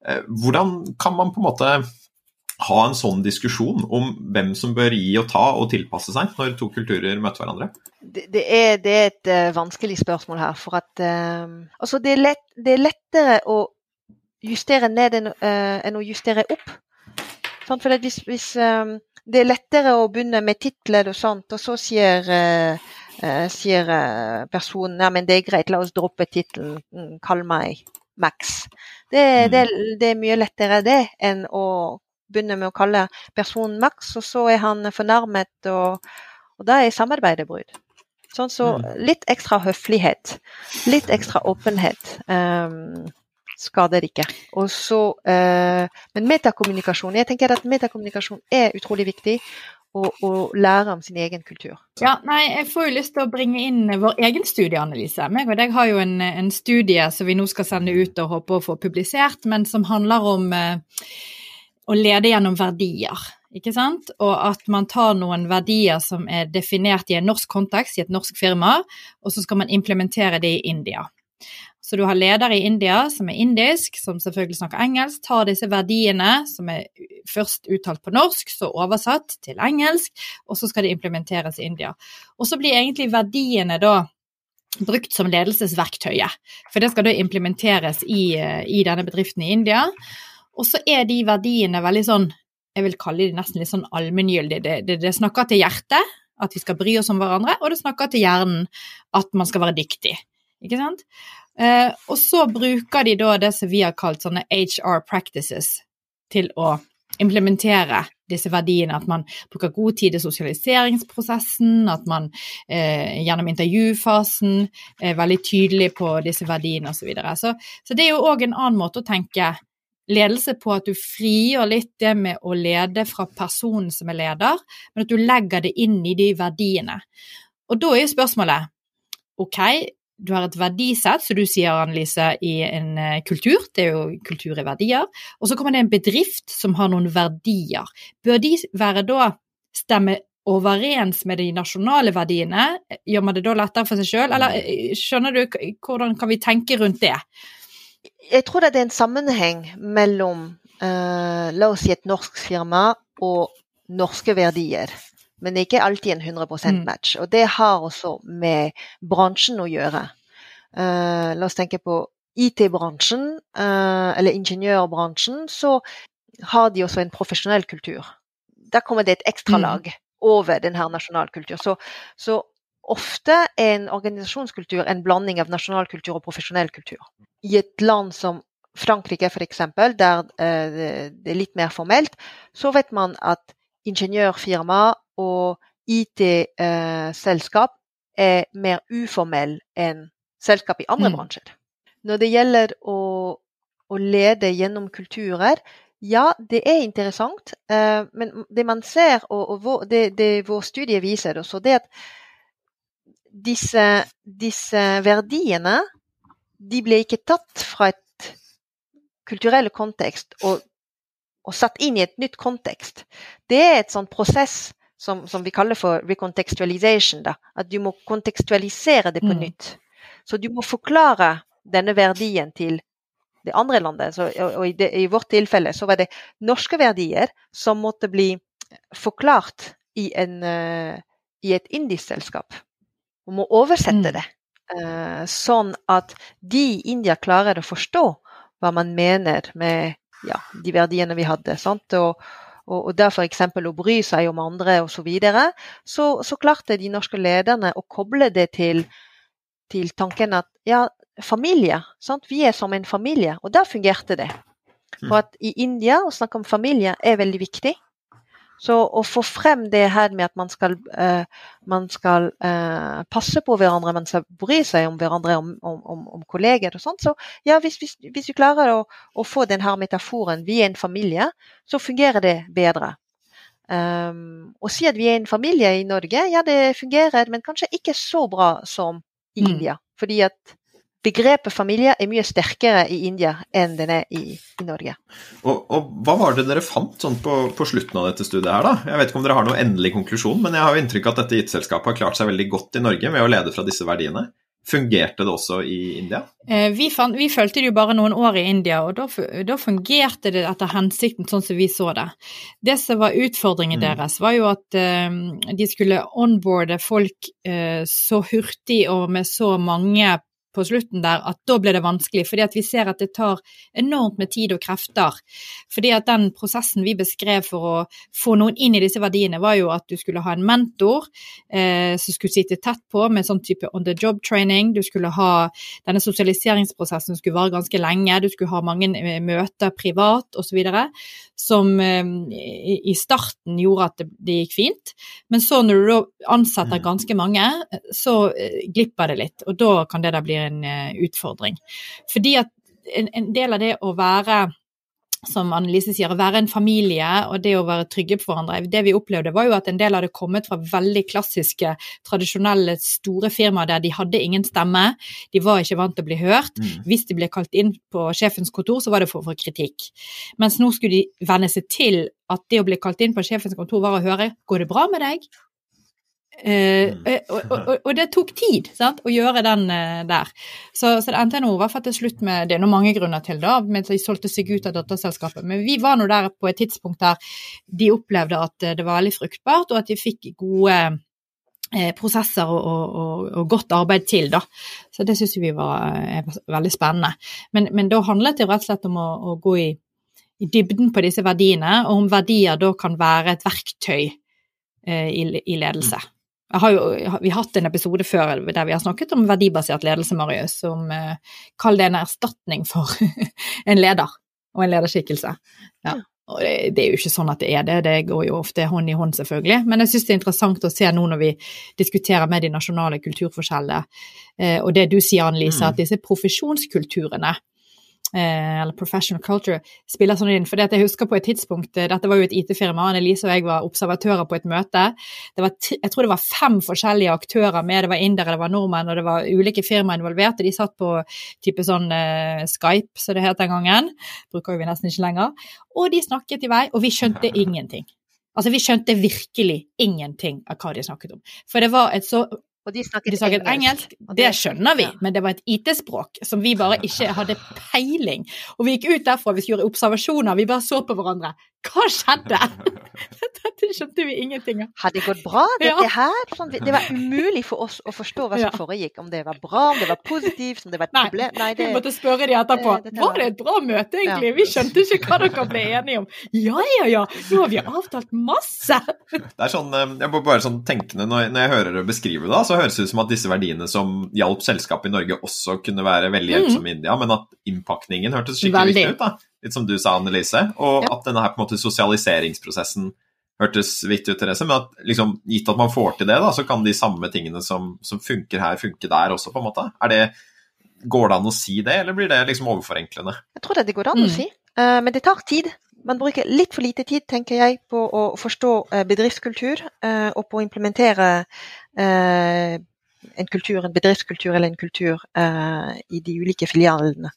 Uh, hvordan kan man på en måte ha en sånn diskusjon om hvem som bør gi og ta og tilpasse seg når to kulturer møter hverandre? Det, det, er, det er, et uh, vanskelig spørsmål her. For at altså det, er lett, det er lettere å justere ned enn, uh, enn å justere opp. Sånn, for hvis, hvis um, det er lettere å begynne med titler og sånt, og så sier, uh, uh, sier personen ja, men det er greit, la oss droppe tittelen, mm, kall meg Max. Det, mm. det, det, er mye lettere det enn å begynne med å kalle personen Max, og så er han fornærmet, og, og da er samarbeidet brudd. Sånn, så mm. litt ekstra høflighet, litt ekstra åpenhet. Um, skader ikke. Og så, eh, men metakommunikasjon Jeg tenker at metakommunikasjon er utrolig viktig. Å, lære om sin egen kultur. Ja, nei, Jeg får jo lyst til å bringe inn vår egen studieanalyse. Meg og deg har jo en, en, studie som vi nå skal sende ut og håpe å få publisert, men som handler om eh, å lede gjennom verdier. Ikke sant? Og at man tar noen verdier som er definert i en norsk kontekst, i et norsk firma, og så skal man implementere det i India. Så du har ledere i India som er indisk, som selvfølgelig snakker engelsk, tar disse verdiene som er først uttalt på norsk, så oversatt til engelsk, og så skal de implementeres i India. Og så blir egentlig verdiene da brukt som ledelsesverktøyet, for det skal da implementeres i, i denne bedriften i India. Og så er de verdiene veldig sånn, jeg vil kalle de nesten litt sånn allmenngyldige. Det, det, det snakker til hjertet, at vi skal bry oss om hverandre, og det snakker til hjernen, at man skal være dyktig. Ikke sant? Eh, og så bruker de da det som vi har kalt sånne HR practices til å implementere disse verdiene, at man bruker god tid i sosialiseringsprosessen, at man eh, gjennom intervjufasen er veldig tydelig på disse verdiene osv. Så, videre. så Så det er jo òg en annen måte å tenke ledelse på at du frigjør litt det med å lede fra personen som er leder, men at du legger det inn i de verdiene. Og da er jo spørsmålet ok, du har et verdisett, som du sier, Annelise, i en uh, kultur. Det er jo kultur i verdier. Og så kommer det en bedrift som har noen verdier. Bør de være da stemme overens med de nasjonale verdiene? Gjør man det da lettere for seg sjøl, eller eh, skjønner du hvordan kan vi tenke rundt det? Jeg tror det er en sammenheng mellom uh, la oss si et norsk firma og norske verdier. Men det er ikke alltid en 100 mm. match. Og det har også med bransjen å gjøre. Uh, la oss tenke på IT-bransjen, uh, eller ingeniørbransjen, så har de også en profesjonell kultur. Der kommer det et ekstralag mm. over denne nasjonalkulturen. Så, så ofte er en organisasjonskultur en blanding av nasjonalkultur og profesjonell kultur. I et land som Frankrike f.eks., der uh, det er litt mer formelt, så vet man at ingeniørfirma og IT-selskap er mer uformell enn selskap i andre mm. bransjer. Når det gjelder å, å, lede gjennom kulturer, ja, det er interessant. Eh, men det man ser, og, og det, det vår studie viser også, det er at disse, disse verdiene de ble ikke tatt fra et kulturell kontekst og, og, satt inn i et nytt kontekst. Det er et sånn prosess som, som vi kaller for recontextualization. Da. At du må kontekstualisere det på mm. nytt. Så du må forklare denne verdien til det andre landet. Så, og, i, det, i, vårt tilfelle så var det norske verdier som måtte bli forklart i, en, uh, i et indisk selskap og må oversette mm. det. Uh, sånn at de i India klarer å forstå hva man mener med ja, de verdiene vi hadde. Sant? Og, og, og der f.eks. å bry seg om andre osv., så, videre, så så klarte de norske lederne å koble det til, til tanken at ja, familie. Sant? Vi er som en familie. Og da fungerte det. For mm. at i India å snakke om familie er veldig viktig. Så å få frem det her med at man skal, uh, man skal uh, passe på hverandre, man skal bry seg om hverandre, om, om, om kolleger og sånt, så ja, hvis, hvis, hvis vi klarer å, å, få denne metaforen 'vi er en familie', så fungerer det bedre. Um, å si at vi er en familie i Norge, ja det fungerer, men kanskje ikke så bra som mm. India. Fordi at begrepet familie er mye sterkere i India enn den er i, i Norge. Og, og, Hva var det dere fant sånn på, på, slutten av dette studiet? her da? Jeg vet ikke om dere har noen endelig konklusjon, men jeg har jo inntrykk av at dette IT-selskapet har klart seg veldig godt i Norge med å lede fra disse verdiene. Fungerte det også i India? Eh, vi, fant, vi følte det jo bare noen år i India, og da, da, fungerte det etter hensikten sånn som vi så det. Det som var utfordringen mm. deres, var jo at uh, de skulle onboarde folk uh, så hurtig og med så mange på slutten der at da ble det vanskelig, fordi at vi ser at det tar enormt med tid og krefter. Fordi at den prosessen vi beskrev for å få noen inn i disse verdiene, var jo at du skulle ha en mentor eh, som skulle sitte tett på med sånn type on the job training, du skulle ha denne sosialiseringsprosessen skulle vare ganske lenge, du skulle ha mange eh, møter privat osv som eh, i starten gjorde at det, det, gikk fint. Men så når du ansetter mm. ganske mange, så eh, glipper det litt. Og da kan det da bli en eh, utfordring. Fordi at en, en del av det å være som Annelise sier, å være en familie og det å være trygge på hverandre. Det vi opplevde, var jo at en del hadde kommet fra veldig klassiske, tradisjonelle, store firmaer der de hadde ingen stemme. De var ikke vant til å bli hørt. Mm. Hvis de ble kalt inn på sjefens kontor, så var det for å få kritikk. Mens nå skulle de venne seg til at det å bli kalt inn på sjefens kontor var å høre 'Går det bra med deg?' Uh, og, og, og, det tok tid sant, å gjøre den uh, der. Så, så det endte nå i hvert fall til slutt med Det er nå mange grunner til det, men de solgte seg ut av datterselskapet. Men vi var nå der på et tidspunkt der de opplevde at det var veldig fruktbart, og at de fikk gode uh, prosesser og, og, godt arbeid til. Da. Så det syns vi var veldig spennende. Men, men, da handlet det rett og slett om å, å gå i, i, dybden på disse verdiene, og om verdier da kan være et verktøy i, i ledelse. Mm. Jo, vi har hatt en episode før der vi har snakket om verdibasert ledelse, Marius. Som uh, kall det en erstatning for en leder og en lederskikkelse. Ja. Og det, det, er jo ikke sånn at det er det, det går jo ofte hånd i hånd, selvfølgelig. Men jeg syns det er interessant å se nå når vi diskuterer med de nasjonale kulturforskjellene, uh, og det du sier, Annelise, mm. at disse profesjonskulturene Eh, eller professional culture, spiller sånn inn. For jeg husker på et tidspunkt, eh, dette var jo et IT-firma, Annelise og jeg var observatører på et møte. Var, jeg tror det var fem forskjellige aktører med, det var indere, det var nordmenn, og det var ulike firma involvert. og De satt på type sånn uh, Skype, som det het den gangen. Bruker vi nesten ikke lenger. Og de snakket i vei, og vi skjønte ingenting. Altså, vi skjønte virkelig ingenting av hva de snakket om. For det var et så og de snakket, de snakket engelsk. engelsk. Det skjønner vi, ja. men det var et IT-språk som vi bare ikke hadde peiling. Og vi gikk ut derfra, vi gjøre observasjoner, vi bare så på hverandre. Hva skjedde? Dette skjønte vi ingenting av. Hadde det gått bra, dette ja. her? Sånn, det var umulig for oss å forstå hva som ja. foregikk. Om det var bra, om det var positivt, om det var et problem. Nei, det, vi måtte spørre de etterpå. Det, var det et bra møte, egentlig? Vi skjønte ikke hva dere ble enige om. Ja, ja, ja, nå har vi avtalt masse. Det er sånn, eh, jeg må bare sånn tenkende, når jeg hører dere beskrive det, så høres det ut som at disse verdiene som hjalp selskapet i Norge, også kunne være veldig hjelpsomme mm. i India, men at innpakningen hørtes skikkelig viktig ut. da litt som du sa, Annelise, og ja. at denne her på en måte sosialiseringsprosessen hørtes viktig ut, Therese, men at liksom, gitt at man får til det, da, så kan de samme tingene som, som funker her, funke der også, på en måte. Er det, går det an å si det, eller blir det liksom overforenklende? Jeg tror det går an å mm. si, uh, men det tar tid. Man bruker litt for lite tid, tenker jeg, på å forstå uh, bedriftskultur uh, og på å implementere en kultur, en bedriftskultur eller en kultur i de ulike filialene.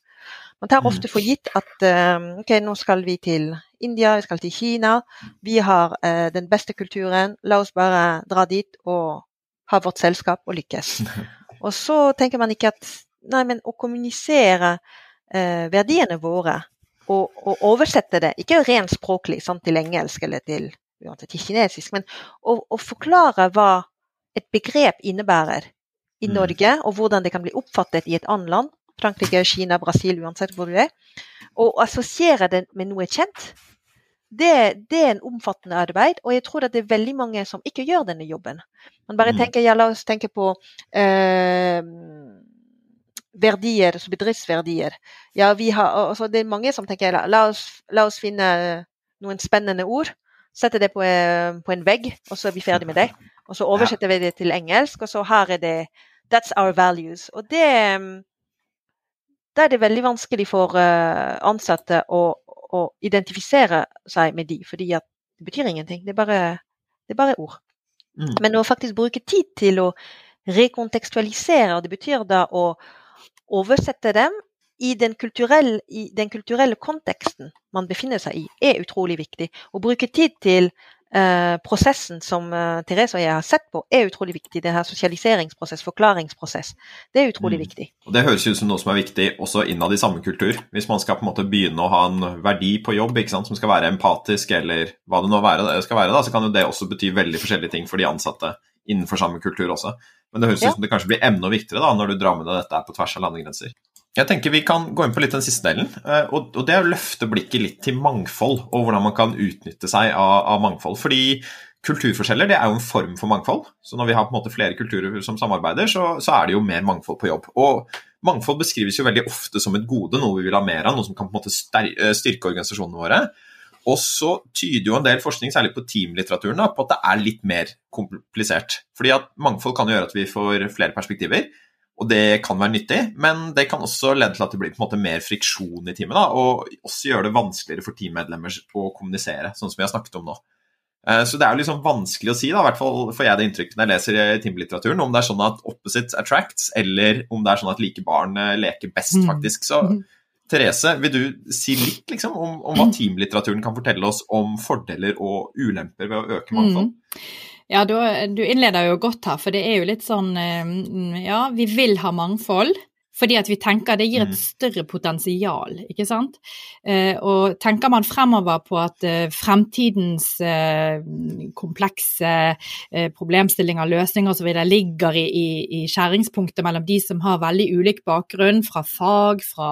Man tar ofte mm. for gitt at ehm, ok, nå skal vi til India, vi skal til Kina. Vi har uh, den beste kulturen, la oss bare dra dit og ha vårt selskap og lykkes. Og så tenker man ikke at nei, men å kommunisere uh, verdiene våre og, og, oversette det, ikke rent språklig sånn til engelsk eller til, til kinesisk, men å, å, forklare hva et begrep innebærer i mm. Norge, og hvordan det kan bli oppfattet i et annet land, Frankrike, Kina, Brasil, uansett hvor du er. Å assosiere det med noe kjent, det, det, er en omfattende arbeid. Og jeg tror at det er veldig mange som ikke gjør denne jobben. Man bare mm. tenker, ja, La oss tenke på eh, verdier, altså bedriftsverdier. Ja, vi har, altså det er mange som tenker la, la, oss, la oss finne noen spennende ord. Sette det på, eh, på, en vegg, og så er vi ferdig med det. Og så oversetter vi det til engelsk, og så her er det That's our values. Og det da er det veldig vanskelig for uh, ansatte å, å, identifisere seg med de, fordi at det betyr ingenting. Det er bare, det er bare ord. Mm. Men å faktisk bruke tid til å rekontekstualisere, og det betyr da å oversette dem i den, i den kulturelle konteksten man befinner seg i, er utrolig viktig. Å bruke tid til Eh, prosessen som uh, Therese og jeg har sett på, er utrolig viktig. Det her sosialiseringsprosess, forklaringsprosess. Det er utrolig mm. viktig. Og Det høres ut som noe som er viktig også innad i samme kultur. Hvis man skal på en måte begynne å ha en verdi på jobb som skal være empatisk, eller hva det nå være, skal være, da, så kan jo det også bety veldig forskjellige ting for de ansatte innenfor samme kultur også. Men det høres ja. ut som det kanskje blir enda viktigere da, når du drar med deg dette på tvers av landegrenser. Jeg tenker Vi kan gå inn på litt den siste delen. Eh, og Det er å løfte blikket litt til mangfold, og hvordan man kan utnytte seg av, av, mangfold. Fordi kulturforskjeller det er jo en form for mangfold. Så når vi har på en måte flere kulturer som samarbeider, så, så er det jo mer mangfold på jobb. Og Mangfold beskrives jo veldig ofte som et gode, noe vi vil ha mer av, noe som kan på en måte eh, styrke organisasjonene våre. Og så tyder jo en del forskning, særlig på teamlitteraturen, på at det er litt mer komplisert. Fordi at mangfold kan gjøre at vi får flere perspektiver. Og det kan være nyttig, men det kan også lede til at det blir på en måte mer friksjon i teamet. Da, og også gjøre det vanskeligere for teammedlemmer å kommunisere, sånn som vi har snakket om nå. Eh, så det er jo liksom vanskelig å si, da, i hvert fall får jeg det inntrykket når jeg leser i teamlitteraturen, om det er sånn at opposites attracts, eller om det er sånn at like barn eh, leker best, mm. faktisk. Så mm. Therese, vil du si litt liksom, om, om, hva teamlitteraturen kan fortelle oss om fordeler og ulemper ved å øke mangfold? Mm. Ja, du, du innleder jo godt her, for det er jo litt sånn eh, Ja, vi vil ha mangfold. Fordi at vi tenker det gir et mm. større potensial, ikke sant. Eh, og tenker man fremover på at eh, fremtidens komplekse problemstillinger, løsninger osv. ligger i, i, i, skjæringspunktet mellom de som har veldig ulik bakgrunn fra fag, fra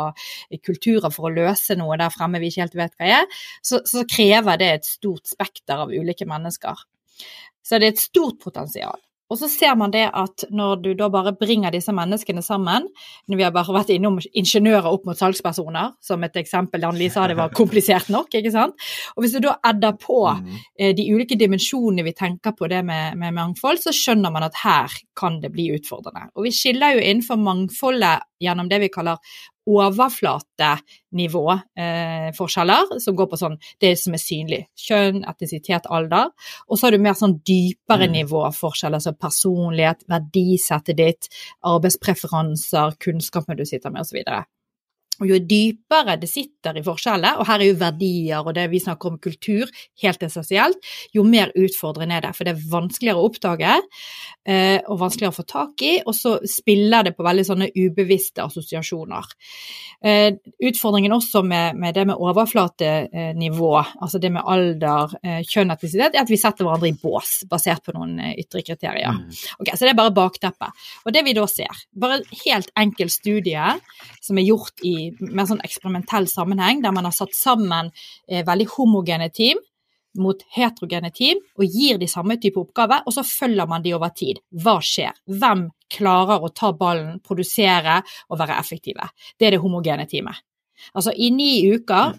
kulturer for å løse noe der fremme vi ikke helt vet hva er, så, så krever det et stort spekter av ulike mennesker. Så det er et stort potensial. Og så ser man det at når du da bare bringer disse menneskene sammen når Vi har bare vært innom ingeniører opp mot salgspersoner, som et eksempel. Anneli sa det var komplisert nok. ikke sant? Og Hvis du da adder på mm. eh, de ulike dimensjonene vi tenker på det med, med, mangfold, så skjønner man at her kan det bli utfordrende. Og Vi skiller jo innenfor mangfoldet gjennom det vi kaller overflatenivåforskjeller, eh, som går på sånn det som er synlig. Kjønn, etnisitet, alder. Og så har du mer sånn dypere mm. nivåforskjeller, som personlighet, verdisettet ditt, arbeidspreferanser, kunnskapen du sitter med, osv. Og jo dypere det sitter i forskjeller, og her er jo verdier og det vi snakker om kultur helt essensielt, jo mer utfordrende er det. For det er vanskeligere å oppdage eh, og vanskeligere å få tak i, og så spiller det på veldig sånne ubevisste assosiasjoner. Eh, utfordringen også med, med det med overflatenivå, altså det med alder, eh, kjønn, etnisitet, er at vi setter hverandre i bås basert på noen ytre kriterier. Mm. Ok, Så det er bare bakteppet. Og det vi da ser, bare helt enkel studie som er gjort i mer sånn eksperimentell sammenheng, der man har satt sammen eh, veldig homogene team mot heterogene team og gir de samme type oppgaver, og så følger man de over tid. Hva skjer? Hvem klarer å ta ballen, produsere og være effektive? Det er det homogene teamet. Altså i ni uker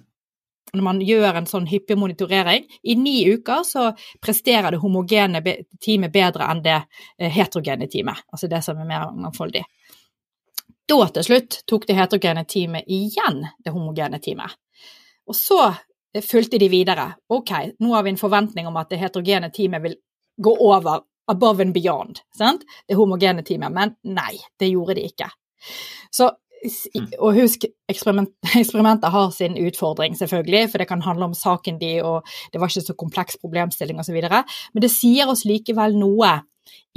når man gjør en sånn hyppig monitorering, i ni uker så presterer det homogene teamet bedre enn det eh, heterogene teamet, altså det som er mer mangfoldig. Da til slutt tok det heterogene teamet igjen det homogene teamet. Og så eh, fulgte de videre. Ok, nå har vi en forventning om at det heterogene teamet vil gå over above and beyond, sant? det homogene teamet, men nei, det gjorde de ikke. Så mm. og husk, eksperiment, eksperimenter har sin utfordring, selvfølgelig, for det kan handle om saken de, og det var ikke så kompleks problemstilling osv. Men det sier oss likevel noe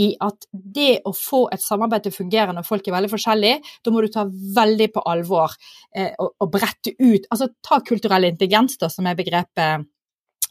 i at det å få et samarbeid til å fungere når folk er veldig forskjellige, da må du ta veldig på alvor eh, og, og, brette ut Altså ta kulturell intelligens, da, som er begrepet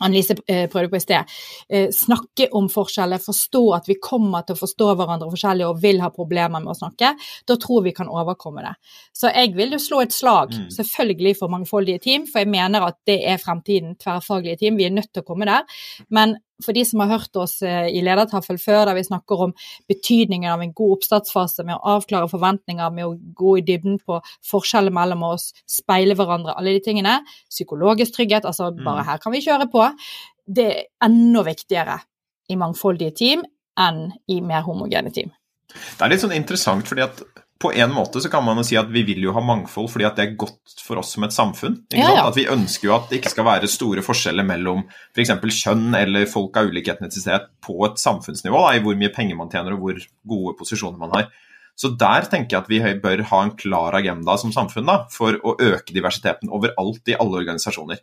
Annelise eh, prøvde på i sted. Eh, snakke om forskjeller, forstå at vi kommer til å forstå hverandre forskjellig og vil ha problemer med å snakke. Da tror vi kan overkomme det. Så jeg vil jo slå et slag, mm. selvfølgelig for mangfoldige team, for jeg mener at det er fremtiden, tverrfaglige team. Vi er nødt til å komme der. Men for de som har hørt oss eh, i Ledertaffel før, der vi snakker om betydningen av en god oppstartsfase med å avklare forventninger, med å gå i dybden på forskjeller mellom oss, speile hverandre, alle de tingene. Psykologisk trygghet, altså mm. bare her kan vi kjøre på. Det er enda viktigere i mangfoldige team enn i mer homogene team. Det er litt sånn interessant, fordi at på en måte så kan man jo si at vi vil jo ha mangfold fordi at det er godt for oss som et samfunn. Ja, ja. At Vi ønsker jo at det ikke skal være store forskjeller mellom f.eks. kjønn eller folk av ulik etnisitet på et samfunnsnivå, da, i hvor mye penger man tjener og hvor gode posisjoner man har. Så der tenker jeg at vi bør ha en klar agenda som samfunn da, for å øke diversiteten overalt i alle organisasjoner.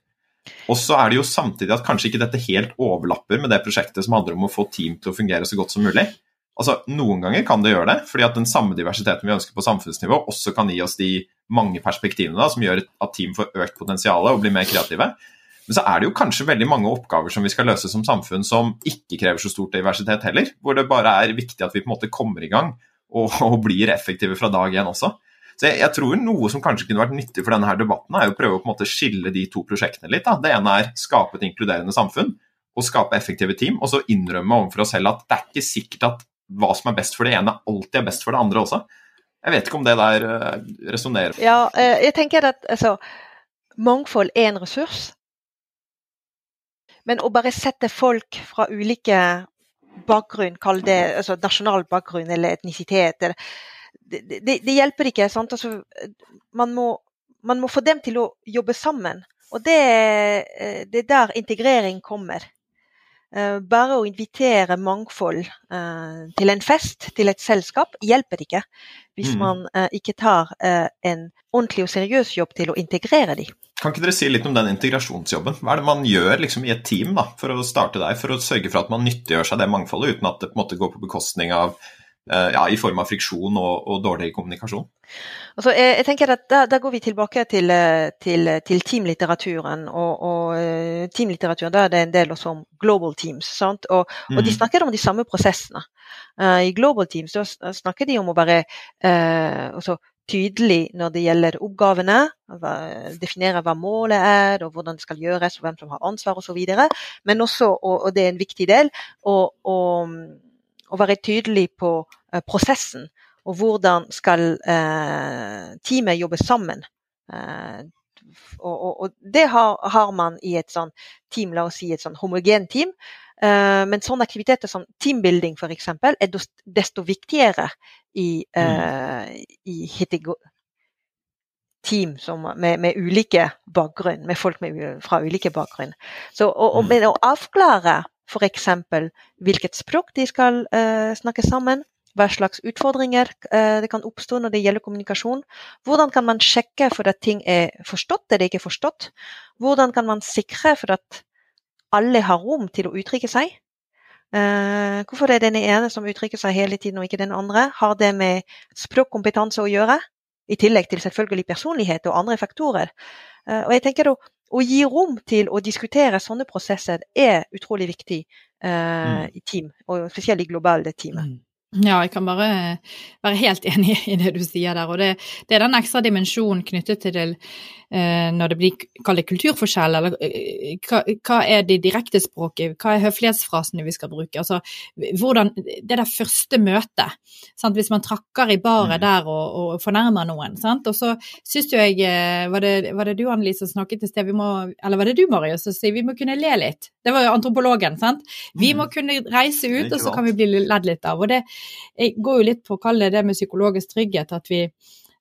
Og så er det jo samtidig at kanskje ikke dette helt overlapper med det prosjektet som handler om å få team til å fungere så godt som mulig. Altså, Noen ganger kan det gjøre det, fordi at den samme diversiteten vi ønsker på samfunnsnivå, også kan gi oss de mange perspektivene da, som gjør at team får økt potensial og blir mer kreative. Men så er det jo kanskje veldig mange oppgaver som vi skal løse som samfunn som ikke krever så stort diversitet heller, hvor det bare er viktig at vi på en måte kommer i gang og, og blir effektive fra dag én også. Så jeg, jeg, tror noe som kanskje kunne vært nyttig for denne her debatten, er å prøve å på en måte skille de to prosjektene litt. Da. Det ene er skape et inkluderende samfunn og skape effektive team, og så innrømme overfor oss selv at det er ikke sikkert at hva som er best for det ene, alltid er best for det andre også. Jeg vet ikke om det der uh, resonnerer. Ja, uh, jeg tenker at altså, mangfold er en ressurs. Men å bare sette folk fra ulike bakgrunn, kall det altså nasjonal bakgrunn eller etnisitet, det, det, det, hjelper ikke. sant? Altså, man, må, man, må, få dem til å jobbe sammen. Og det, eh, det er der integrering kommer. Eh, bare å invitere mangfold eh, til en fest, til et selskap, hjelper ikke hvis mm. man eh, ikke tar en ordentlig og seriøs jobb til å integrere de. Kan ikke dere si litt om den integrasjonsjobben? Hva er det man gjør liksom, i et team da, for å starte der, for å sørge for at man nyttiggjør seg det mangfoldet, uten at det på en måte går på bekostning av ja, i form av friksjon og, og dårlig kommunikasjon? Altså, jeg, jeg, tenker at Da, da går vi tilbake til, eh, til, til teamlitteraturen. Og, og teamlitteraturen da er det en del også om global teams. Og, og, de mhm. snakker om de samme prosessene. Uh, I global teams da snakker de om å være uh, tydelig når det gjelder oppgavene. Definere hva målet er, og hvordan det skal gjøres, og hvem som har ansvar osv. Men også, og, og det er en viktig del, å og være tydelig på uh, prosessen. Og hvordan skal uh, teamet jobbe sammen. Uh, og, og, og, det har, har, man i et sånn team, la oss si et sånn homogent team. men sånne aktiviteter som teambuilding f.eks. er desto viktigere i, mm. i team som, med, med, ulike bakgrunn, med folk med, fra ulike bakgrunn. Så, og, og, mm. men å avklare f.eks. hvilket språk de skal uh, snakke sammen, hva slags utfordringer uh, det kan oppstå når det gjelder kommunikasjon. Hvordan kan man sjekke for at ting er forstått eller ikke forstått? Hvordan kan man sikre for at alle har rom til å uttrykke seg? Uh, hvorfor er det den ene som uttrykker seg hele tiden og ikke den andre? Har det med språkkompetanse å gjøre? I tillegg til selvfølgelig personlighet og andre faktorer. og jeg tenker da, å gi rom til å diskutere sånne prosesser er utrolig viktig uh, i team, og spesielt i globale teamet. Mm. Ja, jeg kan bare være helt enig i det du sier der. Og det, det er den ekstra dimensjonen knyttet til det eh, når det blir kalt kulturforskjell, eller eh, hva, hva, er det direkte språket, hva er høflighetsfrasene vi skal bruke? Altså, hvordan, Det der første møtet, sant? hvis man trakker i baret mm. der og, og, fornærmer noen. Sant? Og så syns jo jeg eh, var det, var det du Annelise som snakket i sted, vi må, eller var det du Marius som sier vi må kunne le litt? Det var jo antropologen, sant. Vi må mm. kunne reise ut, og så kan vi bli ledd litt av. og det jeg går jo litt på å kalle det med psykologisk trygghet at vi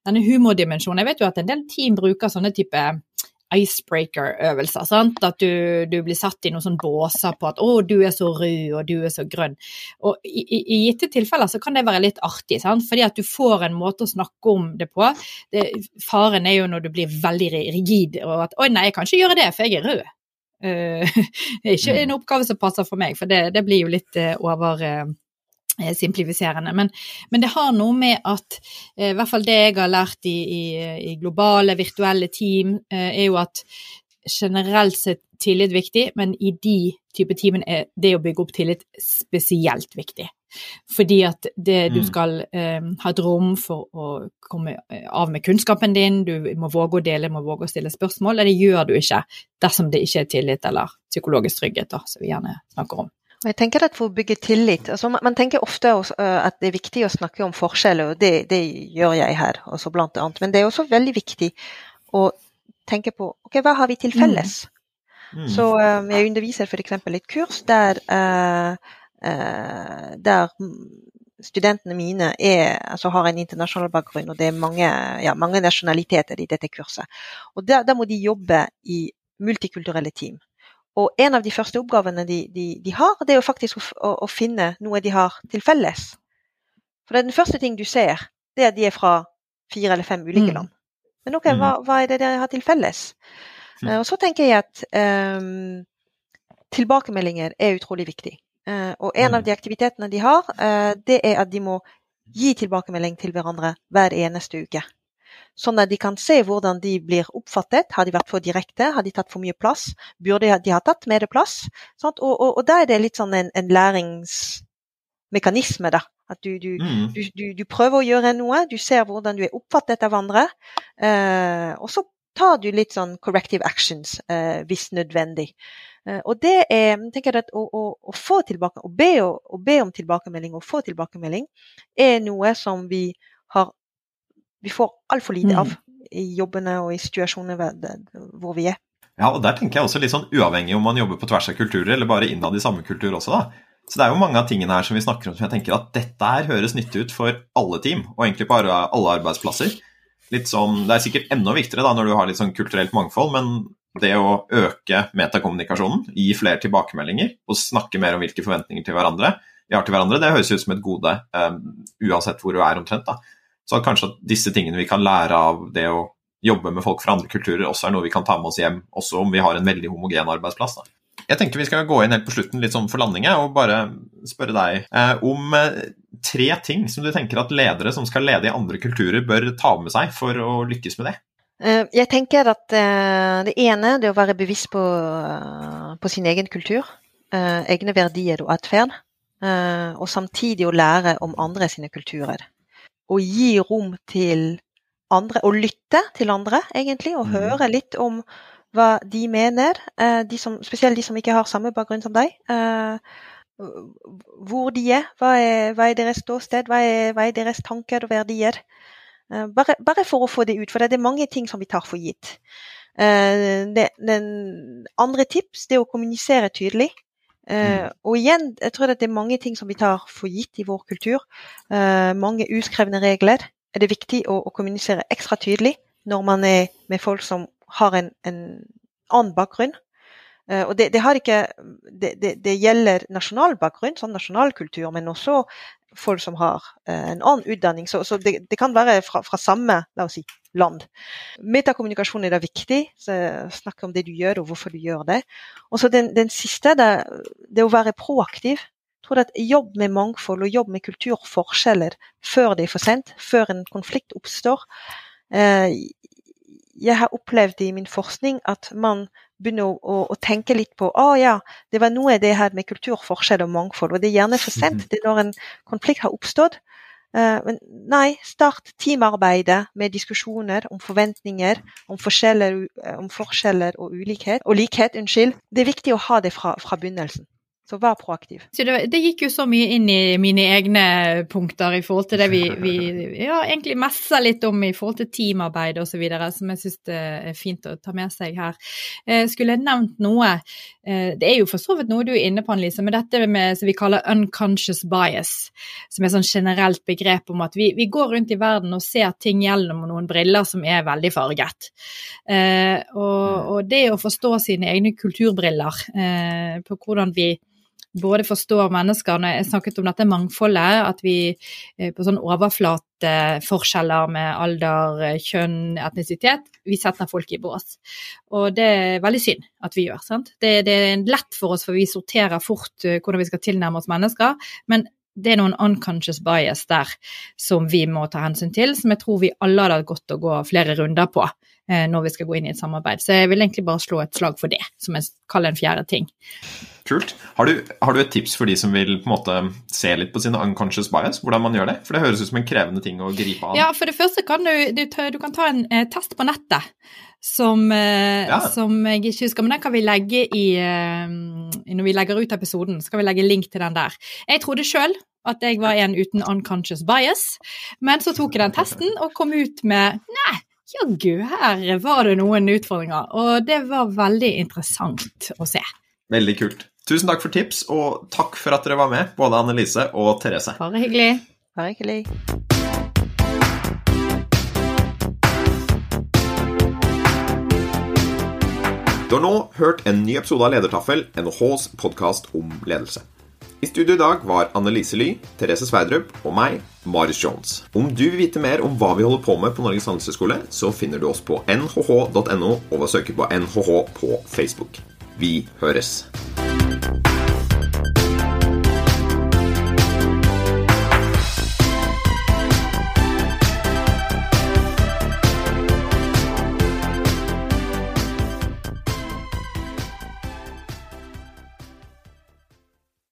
Denne humordimensjonen Jeg vet jo at en del team bruker sånne type icebreaker-øvelser. sant? At du, du, blir satt i noen sånne båser på at 'å, du er så rød, og du er så grønn'. Og i, i, i gitte tilfeller så kan det være litt artig, sant? fordi at du får en måte å snakke om det på. Det, faren er jo når du blir veldig rigid og at 'oi, nei, jeg kan ikke gjøre det, for jeg er rød'. Uh, det er ikke mm. en oppgave som passer for meg, for det, det blir jo litt uh, over uh, simplifiserende. Men, men, det har noe med at eh, i hvert fall det jeg har lært i, i, i globale, virtuelle team, eh, er jo at generelt sett tillit viktig, men i de type teamene er det å bygge opp tillit spesielt viktig. Fordi at det, du mm. skal eh, ha et rom for å komme av med kunnskapen din, du må våge å dele, må våge å stille spørsmål, og det gjør du ikke dersom det ikke er tillit eller psykologisk trygghet, da, som vi gjerne snakker om. Jeg tenker at For å bygge tillit altså Man tenker ofte at det er viktig å snakke om forskjeller, og det, det gjør jeg her, også blant annet. Men det er også veldig viktig å tenke på ok, hva har vi til felles. Mm. Mm. Så um, jeg underviser f.eks. et kurs der, uh, uh, der studentene mine er, altså har en internasjonal bakgrunn, og det er mange, ja, mange nasjonaliteter i dette kurset. Og der, der, må de jobbe i multikulturelle team. Og en av de første oppgavene de, de, de har, det er jo faktisk å, å, finne noe de har til felles. For det er den første ting du ser, det er at de er fra fire eller fem ulike mm. land. Men ok, hva, mm. hva er det dere har til felles? Uh, og så tenker jeg at um, tilbakemeldinger er utrolig viktig. Uh, og en av mm. de aktivitetene de har, uh, det er at de må gi tilbakemelding til hverandre hver eneste uke. Sånn at de kan se hvordan de blir oppfattet. Har de vært for direkte? Har de tatt for mye plass? Burde de ha tatt mer plass? Og, og, og, da er det litt sånn en, en læringsmekanisme, da. At du, du, mm. du, du, prøver å gjøre noe, du ser hvordan du er oppfattet av andre. eh, og så tar du litt sånn corrective actions eh, hvis nødvendig. Eh, og det er tenker jeg at å, å, å få tilbake, å be, å be, om tilbakemelding og få tilbakemelding er noe som vi har vi får altfor lite av mm. i jobbene og i situasjonene hvor vi er. Ja, og der tenker jeg også litt sånn uavhengig om man jobber på tvers av kulturer eller bare innad i samme kultur også, da. Så det er jo mange av tingene her som vi snakker om som jeg tenker at dette her høres nyttig ut for alle team, og egentlig på alle arbeidsplasser. Litt sånn, Det er sikkert enda viktigere da når du har litt sånn kulturelt mangfold, men det å øke metakommunikasjonen, gi flere tilbakemeldinger og snakke mer om hvilke forventninger til hverandre vi har til hverandre, det høres ut som et gode um, uansett hvor du er omtrent. da. Så kanskje at disse tingene vi kan lære av det å jobbe med folk fra andre kulturer, også er noe vi kan ta med oss hjem, også om vi har en veldig homogen arbeidsplass. Da. Jeg tenker vi skal gå inn helt på slutten litt sånn for landing og bare spørre deg eh, om eh, tre ting som du tenker at ledere som skal lede i andre kulturer, bør ta med seg for å lykkes med det. Eh, jeg tenker at eh, det ene er å være bevisst på, på sin egen kultur, egne verdier og atferd, og samtidig å lære om andre sine kulturer å gi rom til andre, og lytte til andre, egentlig, og mm. høre litt om hva de mener, eh, de som, spesielt de som ikke har samme bakgrunn som deg. Eh, hvor de er. Hva er, hva er deres ståsted? Hva er, hva er, deres tanker og verdier? Bare, bare, for å få det ut, for det er mange ting som vi tar for gitt. Det, den andre tips det er å kommunisere tydelig. Mm. og igjen, jeg tror det er mange ting som vi tar for gitt i vår kultur. mange uskrevne regler. Er det viktig å, å kommunisere ekstra tydelig når man er med folk som har en, en annen bakgrunn. Uh, og det, det, ikke, det, det, gjelder nasjonal bakgrunn, sånn nasjonalkultur, men også folk som har uh, en annen utdanning. Så, så det, kan være fra, fra, samme si, land. Metakommunikasjon er da viktig. snakk om det du gjør, og hvorfor du gjør det. Og så den, den, siste, det, det å være proaktiv. Jeg tror at Jobb med mangfold og jobb med kulturforskjeller før det er for sent, før en konflikt oppstår. Uh, jeg har opplevd i min forskning at man begynner å, å, å tenke litt på å ja, det var noe det her med kulturforskjell og mangfold. Og det er gjerne for sent. Mhm. Det er når en konflikt har oppstått. Uh, men nei, start teamarbeidet med diskusjoner om forventninger, om forskjeller, om forskjeller og ulikhet, og likhet. unnskyld. Det er viktig å ha det fra, fra begynnelsen. Så vær proaktiv. Så det, det, gikk jo så mye inn i mine egne punkter i forhold til det vi, vi ja, egentlig messer litt om i forhold til teamarbeid osv., som jeg syns er fint å ta med seg her. Eh, skulle jeg nevnt noe eh, Det er jo for så vidt noe du er inne på, Annelise, med dette med som vi kaller unconscious bias, som er sånn generelt begrep om at vi, vi, går rundt i verden og ser ting gjennom noen briller som er veldig farget. Eh, og, mm. og, det å forstå sine egne kulturbriller eh, på hvordan vi både forstår mennesker Når jeg snakket om dette mangfoldet, at vi eh, på sånn overflateforskjeller med alder, eh, kjønn, etnisitet, vi setter folk i bås. Og det er veldig synd at vi gjør. sant? Det, det er lett for oss, for vi sorterer fort eh, hvordan vi skal tilnærme oss mennesker. men det er noen unconscious bias der som vi må ta hensyn til, som jeg tror vi alle hadde hatt godt å gå flere runder på når vi skal gå inn i et samarbeid. Så jeg vil egentlig bare slå et slag for det, som jeg kaller en fjerde ting. Kult. Har du, har du, et tips for de som vil på en måte se litt på sine unconscious bias? Hvordan man gjør det? For det høres ut som en krevende ting å gripe an. Ja, for det første kan du, du, du kan ta en eh, test på nettet som, eh, ja. som, jeg ikke husker, men den kan vi legge i eh, Når vi legger ut episoden, så kan vi legge link til den der. Jeg trodde sjøl at jeg var en uten unconscious bias, men så tok jeg den testen og kom ut med Nei, jaggu, her var det noen utfordringer. Og det var veldig interessant å se. Veldig kult. Tusen takk for tips, og takk for at dere var med, både Annelise og Therese. Bare hyggelig. Bare hyggelig. Du har nå hørt en ny episode av Ledertaffel, NHHs podkast om ledelse. I studio i dag var Annelise Ly, Therese Sverdrup og meg, Marius Jones. Om du vil vite mer om hva vi holder på med på Norges handelshøyskole, så finner du oss på nhh.no og ved å søke på NHH på Facebook. Vi høres.